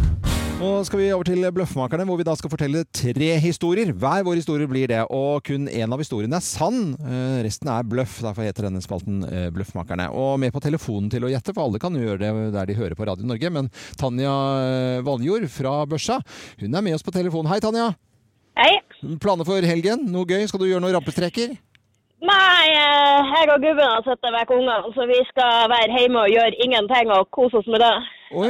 Nå skal vi over til Bløffmakerne, hvor vi da skal fortelle tre historier. Hver vår historie blir det, og kun én av historiene er sann. Eh, Resten er bløff. Derfor heter denne spalten eh, Bløffmakerne. Og med på telefonen til å gjette, for alle kan jo gjøre det der de hører på Radio Norge. Men Tanja eh, Valjord fra Børsa, hun er med oss på telefon. Hei, Tanja. Hei. Planer for helgen? Noe gøy? Skal du gjøre noen rampestreker? Nei, jeg og gubben har sittet vekk ungene, så vi skal være hjemme og gjøre ingenting og kose oss med det. Oi.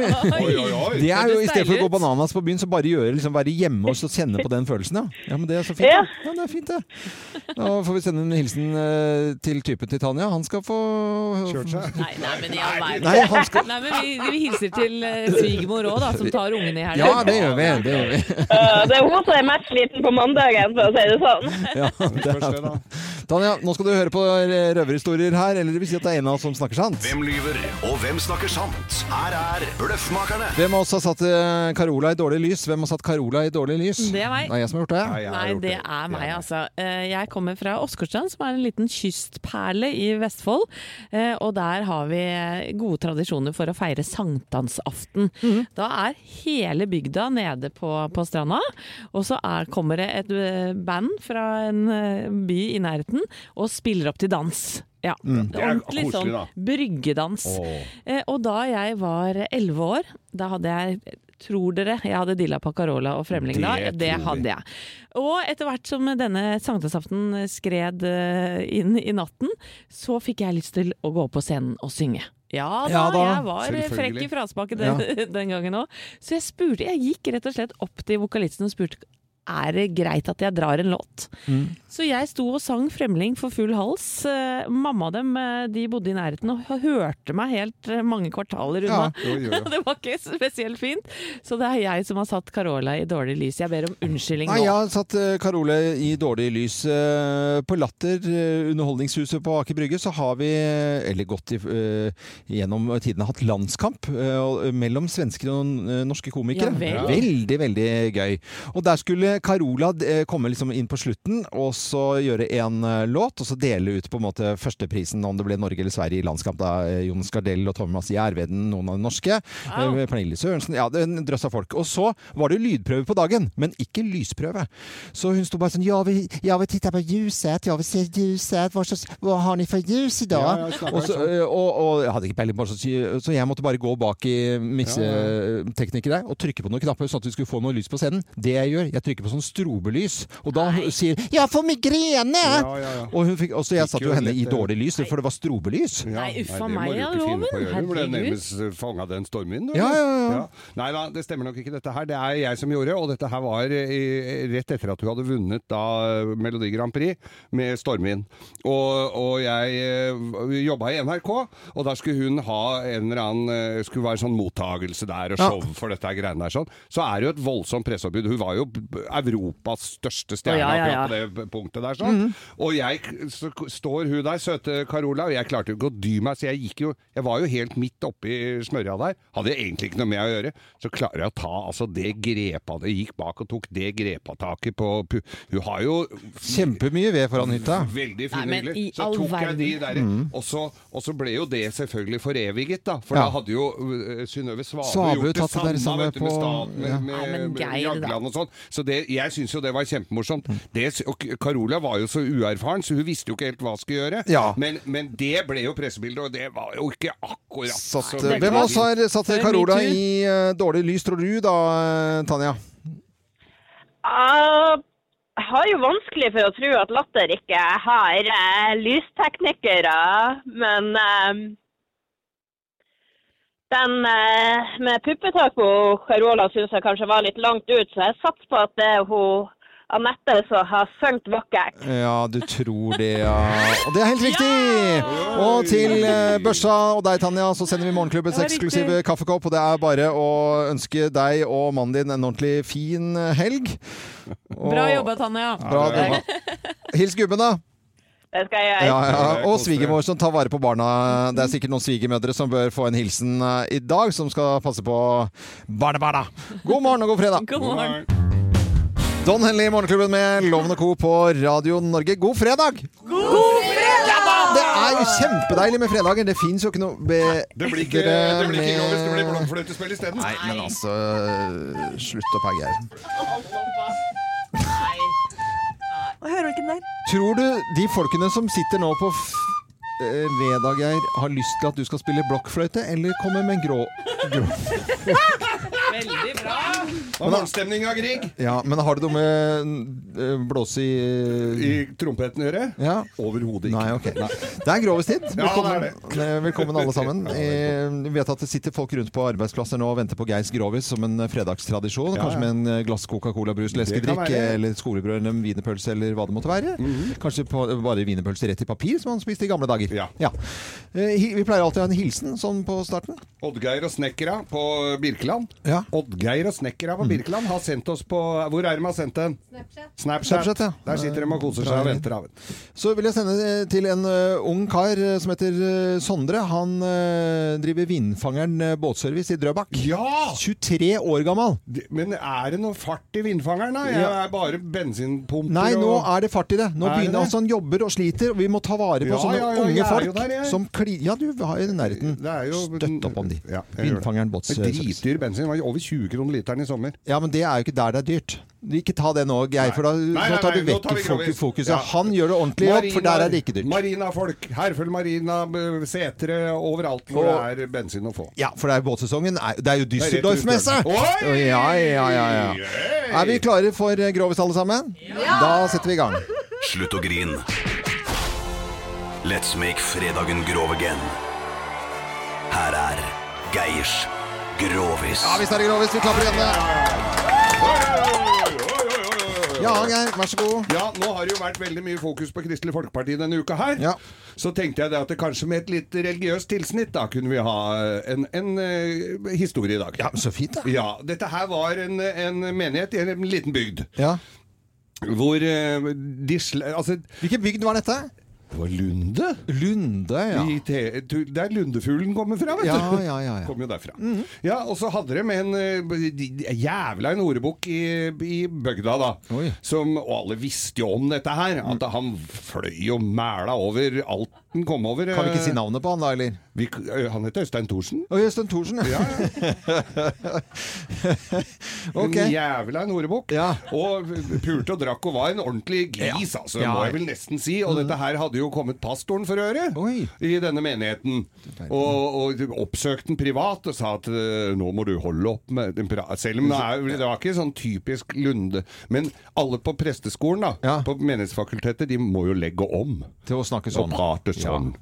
Det er jo I stedet for å gå bananas på byen, så bare gjøre, liksom, være hjemme og så kjenne på den følelsen. Ja. ja, men Det er så fint. Ja. Ja, det er fint det. Da får vi sende en hilsen eh, til typen til Tanja. Han skal få Kjørt seg. Nei, nei, men i all verden. Nei, skal- Nei, men vi, vi hilser til uh, svigermor òg, da, som tar ungene i helga. Ja, det gjør vi. Det gjør vi. Eh, det er hun som er mest sliten på mandagen, for å si det sånn. Ja, det er. Tanja, nå skal du høre på røverhistorier her, eller det vil si at det er en av oss som snakker sant. Hvem lyver, og hvem snakker sant? Her er Bløffmakerne. Hvem av oss har satt eh, Carola i dårlig lys? Hvem har satt Carola i dårlig lys? Det er meg. Det er jeg som har gjort det. Nei, det er meg, altså. Eh, Jeg kommer fra Åsgårdstrand, som er en liten kystperle i Vestfold. Eh, Og der har vi gode tradisjoner for å feire sankthansaften. Da er hele bygda nede på, på stranda, og så er, kommer det et band fra en by i nærheten og spiller opp til dans. Ja, Mm. Ordentlig koselig, sånn da. bryggedans. Eh, og da jeg var elleve år, da hadde jeg Tror dere jeg hadde dilla på Carola og Fremling da? Det Det hadde jeg. Og etter hvert som denne sankthansaften skred eh, inn i natten, så fikk jeg lyst til å gå på scenen og synge. Ja da, Ja da, jeg var eh, frekk i fraspaket den, den gangen òg. Så jeg spurte, jeg gikk rett og slett opp til vokalisten og spurte er det greit at jeg drar en låt. Mm. Så jeg sto og sang Fremling for full hals. Eh, Mamma og dem eh, de bodde i nærheten og hørte meg helt eh, mange kvartaler unna. Ja. jo, jo, jo. det var ikke spesielt fint. Så det er jeg som har satt Carola i dårlig lys. Jeg ber om unnskyldning Nei, nå. jeg har satt Carola i dårlig lys. På Latter, underholdningshuset på Aker Brygge, så har vi, eller gått gjennom tidene, hatt landskamp mellom svensker og norske komikere. Ja vel. Veldig, veldig gøy. Og der skulle Carola kommer komme liksom inn på slutten og så gjøre en eh, låt, og så dele ut på en måte førsteprisen om det ble Norge eller Sverige i landskamp. da eh, Jonas Gardell og Thomas Gjerveden, noen av de norske. Wow. Eh, Pernille Sørensen. Ja, det en drøss av folk. Og så var det lydprøve på dagen, men ikke lysprøve. Så hun sto bare sånn Ja, vi, ja, vi titter på ljuset, ja, vi ser ljuset. Hva, slags, hva har ni for ljus i dag? Ja, ja, snakker og, så, eh, og, og jeg hadde ikke peiling på hva slags Så jeg måtte bare gå bak i mikseteknikere og trykke på noen knapper sånn at vi skulle få noe lys på scenen. Det jeg gjør, jeg trykker på sånn strobelys, og da sier 'Jeg får migrene!' Ja, ja, ja. Og hun fikk, også jeg satt jo henne i litt, eh, dårlig lys, for det var strobelys. Nei, uffa meg, ja, loven. Du ble nærmest fanga den stormvinden. Ja, ja, ja. Nei da, det stemmer nok ikke dette her. Det er jeg som gjorde, og dette her var i, rett etter at hun hadde vunnet da Melodi Grand Prix med stormvind. Og, og jeg jobba i NRK, og da skulle hun ha en eller annen eh, Skulle være sånn mottagelse der og Ja. show for dette greiene der sånn. Så er det jo et voldsomt presseoppbud. Hun var jo Europas største stjerne Ja, ja, ja. på det punktet der sånn. Og jeg, så står hun der, søte Carola, og jeg klarte jo ikke å dy meg, så jeg gikk jo Jeg var jo helt midt oppi smørja der. Hadde egentlig ikke noe med å gjøre. Så klarer jeg å ta altså det grepa Jeg gikk bak og tok det grepataket på pu- Hun har jo Kjempemye ved foran hytta. Veldig men Så tok jeg de der, Mm. og, så, og så ble jo det selvfølgelig foreviget, da. For Ja. da hadde jo uh, Synnøve Svabø gjort det samme, vet du, med staten, med, med, ja. med. Jagland og sånn. Så det, jeg syns jo det var kjempemorsomt. Det, og Carola var jo så uerfaren, så hun visste jo ikke helt hva hun skulle gjøre. Ja. Men, men det ble jo pressebildet, og det var jo ikke akkurat Satt, så eh, hvem av oss har satt Carola i uh, dårlig lys, tror du da, eh, Tanja? Uh, Jeg har jo vanskelig for å tro at Latter ikke har eh, lysteknikere, men eh, den eh, med puppetak på Carola syns jeg kanskje var litt langt ut, så jeg satser på at det er hun Anette som har sunget vakkert. Ja, du tror det, ja. Og det er helt riktig! Og til eh, Børsa og deg, Tanja, så sender vi riktig. eksklusive kaffekopp. Og det er bare å ønske deg og mannen din en ordentlig fin eh, helg. Og- Bra jobba, Tanja. Bra jobba. Hils gubben, da. Det skal jeg. Ja, ja. Og svigermor som tar vare på barna. Det er sikkert noen svigermødre som bør få en hilsen eh, i dag, som skal passe på barnebarna. God morgen og god fredag. God morgen. Don Henley i Morgenklubben med Loven og Co. på Radio Norge. God fredag! God fredag! Det er jo kjempedeilig med fredager. Det fins jo ikke noe bedre Det blir ikke, det blir ikke Grovis, det blir blokkfløytespill isteden. Nei, men altså Slutt å pagge her. Jeg hører ikke den der. Tror du de folkene som sitter nå på f eh, fredag, Geir, har lyst til at du skal spille blokkfløyte, eller komme med grå, grå Veldig bra! Av Grieg. Ja, men har det noe med eh, blåse i I trompeten å gjøre? Ja. Overhodet ikke. Nei, ok. Det er grovestid. Ja, Velkommen, det Eh, velkommen alle sammen. Eh, Vi vet at det sitter folk rundt på arbeidsplasser nå og venter på Geirs Grovis som en eh, fredagstradisjon. Kanskje ja. med en eh, glass Coca-Cola-brus, leskedrikk eller skolebrød eller wienerpølse eller hva det måtte være. Mhm. Kanskje på, bare wienerpølse rett i papir, som man spiste i gamle dager. Ja. Ja. Vi pleier alltid å ha en hilsen sånn på starten. Oddgeir og Snekkera på Birkeland. Ja. Oddgeir og Snekkera på Birkeland har sendt oss på Hvor er de har sendt den? Snapchat. Snapchat, ja. Der sitter de og koser seg og venter av den. Så vil jeg sende eh, til en eh, ung kar eh, som heter Sondre. Han driver Vindfangeren båtservice i Drøbak. Ja! 23 år gammel. Men er det noe fart i vindfangeren, da? Jeg er bare bensinpumper Nei, nå er det fart i det. Nå Er begynner det? altså Han jobber og sliter, og vi må ta vare på Ja, sånne ja, ja, unge folk. jo der, som kli... Ja, du har jo i nærheten. Støtt opp om de. Vindfangeren er båtservice. Dritdyr bensin. Var over 20 kroner literen i sommer. Ja, men det er jo ikke der det er dyrt. Ikke ta det nå, Geir, for da Nei, nei, nei, tar du vekk tar fokus- fokuset. Ja. Han gjør det ordentlig jobb, for der er det ikke dyrt. Marinafolk. Herfølg Marina, Setre, setere overalt hvor Og- det er bensin å få. Ja, for det er båtsesongen. Det er jo Düsseldorf-messe! Ja, ja, ja, ja. Er vi klare for eh, Grovis alle sammen? Da setter vi i gang. Slutt å grin. Let's make fredagen grov again. Her er Geirs Grovis. Ja, visst er det Grovis. Vi klapper igjen. Ja, Geir, vær så god. Ja, nå har det jo vært veldig mye fokus på Kristelig Folkeparti denne uka her. Ja. Så tenkte jeg det at det kanskje med et litt religiøst tilsnitt da kunne vi ha en, en eh, historie i dag. Ja, Så fint, da. Ja, dette her var en, en menighet i en liten bygd. Ja. Hvor eh, de sl... Altså, Hvilken bygd var dette? Det var Lunde. Lunde, ja. Der lundefuglen kommer fra, vet du. ja, ja, ja. Kommer jo derfra. Ja, Og så hadde de en eh, jævla en ordbok i, i bygda, da. Som, og alle visste jo om dette her. At han fløy og mæla over alt han kom over. Kan vi ikke si eh, navnet på han da, eller? vi, eh, han heter Øystein Thorsen. Å, Øystein Thorsen, ja. okay. En jævla en ordbok. Og pulte og drakk og var en ordentlig gris, altså, Ja. må jeg vel nesten si. Og dette her hadde jo kommet pastoren for øre i denne menigheten. Og, og oppsøkte den privat og sa at eh, nå må du holde opp med den Selv om det, er, det var ikke sånn typisk Lunde. Men alle på presteskolen, da, på Menighetsfakultetet, de må jo legge om. Til å snakke sånn. Og prate sånn.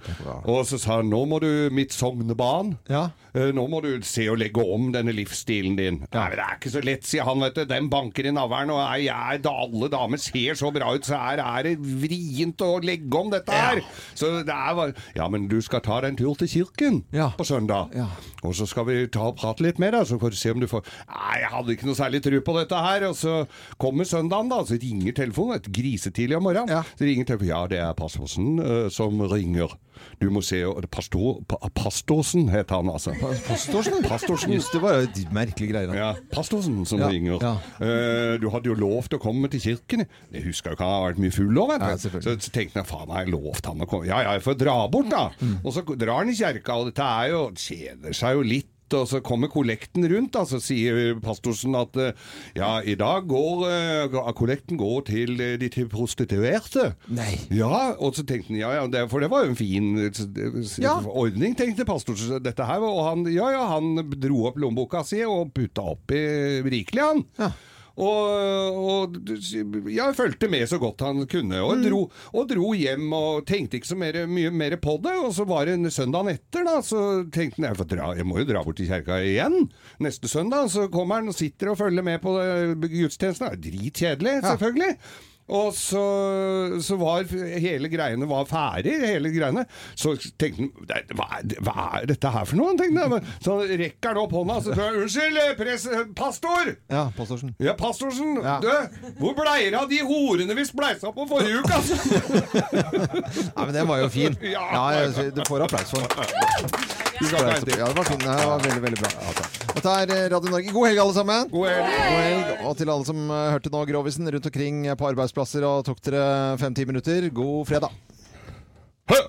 og så sa han nå må du mitt sognebarn. eh, Nå må du se og legge om denne livsstilen din. Nei, men Det er ikke så lett, sier han. vet du. Den banker i navlen, og jeg, jeg, da alle damer ser så bra ut, så er, er det vrient å legge om dette her. Så det er Ja, men du skal ta deg en tur til kirken på søndag. Og så skal vi ta og prate litt med deg, så får du se om du får Nei, jeg hadde ikke noe særlig tru på dette her. Og så kommer søndagen, da, så ringer telefonen. Et grisetidlig om morgenen. Så ringer telefonen. Ja, det er pastorsen uh, som ringer. Du må se Pastor, pa, Pastorsen heter han, altså. Pastorsen? Pastorsen. Just det var de merkelige greiene. Ja, Pastorsen som Ja, ringer. ja. Uh, du hadde jo lovt å komme til kirken. Det husker jeg ikke, har vært mye full du. så, så tenkte jeg faen, har jeg lovt han å komme? Ja ja, jeg får dra bort, da. Mm. Og så drar han i kjerka, og dette er jo Kjeder seg jo litt. Og så kommer kollekten rundt, da, så sier pastorsen at eh, ja, i dag går eh, kollekten går til eh, de til prostituerte. Nei. Ja, og så tenkte han ja, ja, det, for det var jo en fin Ja. ordning, tenkte pastorsen dette her. Og han, ja, ja, han dro opp lommeboka si og putta oppi rikelig, han. Og, og ja, fulgte med så godt han kunne, og, dro, og dro hjem og tenkte ikke så mer, mye mer på det. Og så var det søndagen etter, da, så tenkte han jeg, dra, jeg må jo dra bort til kjerka igjen neste søndag. Så kommer han og sitter og følger med på gudstjenesten. Det er Dritkjedelig, selvfølgelig. Og så, så var hele greiene var ferdig, hele greiene. Så tenkte han hva, hva er dette her for noe? tenkte jeg. Så rekker han opp hånda så spør unnskyld, pres, pastor! Ja, pastorsen. Ja, pastorsen. Du, hvor blei det av de horene vi spleisa på forrige uke, altså? Nei, men den var jo fin. Ja. Ja, jeg- du får applaus for den. Ja, det var fin. Det var veldig, veldig bra. Dette er eh, Radio Norge. God helg, alle sammen. God helg. God helg. Og til alle som eh, hørte nå Grovisen rundt omkring på arbeidsplasser og tok dere fem-ti minutter, god fredag. Hø!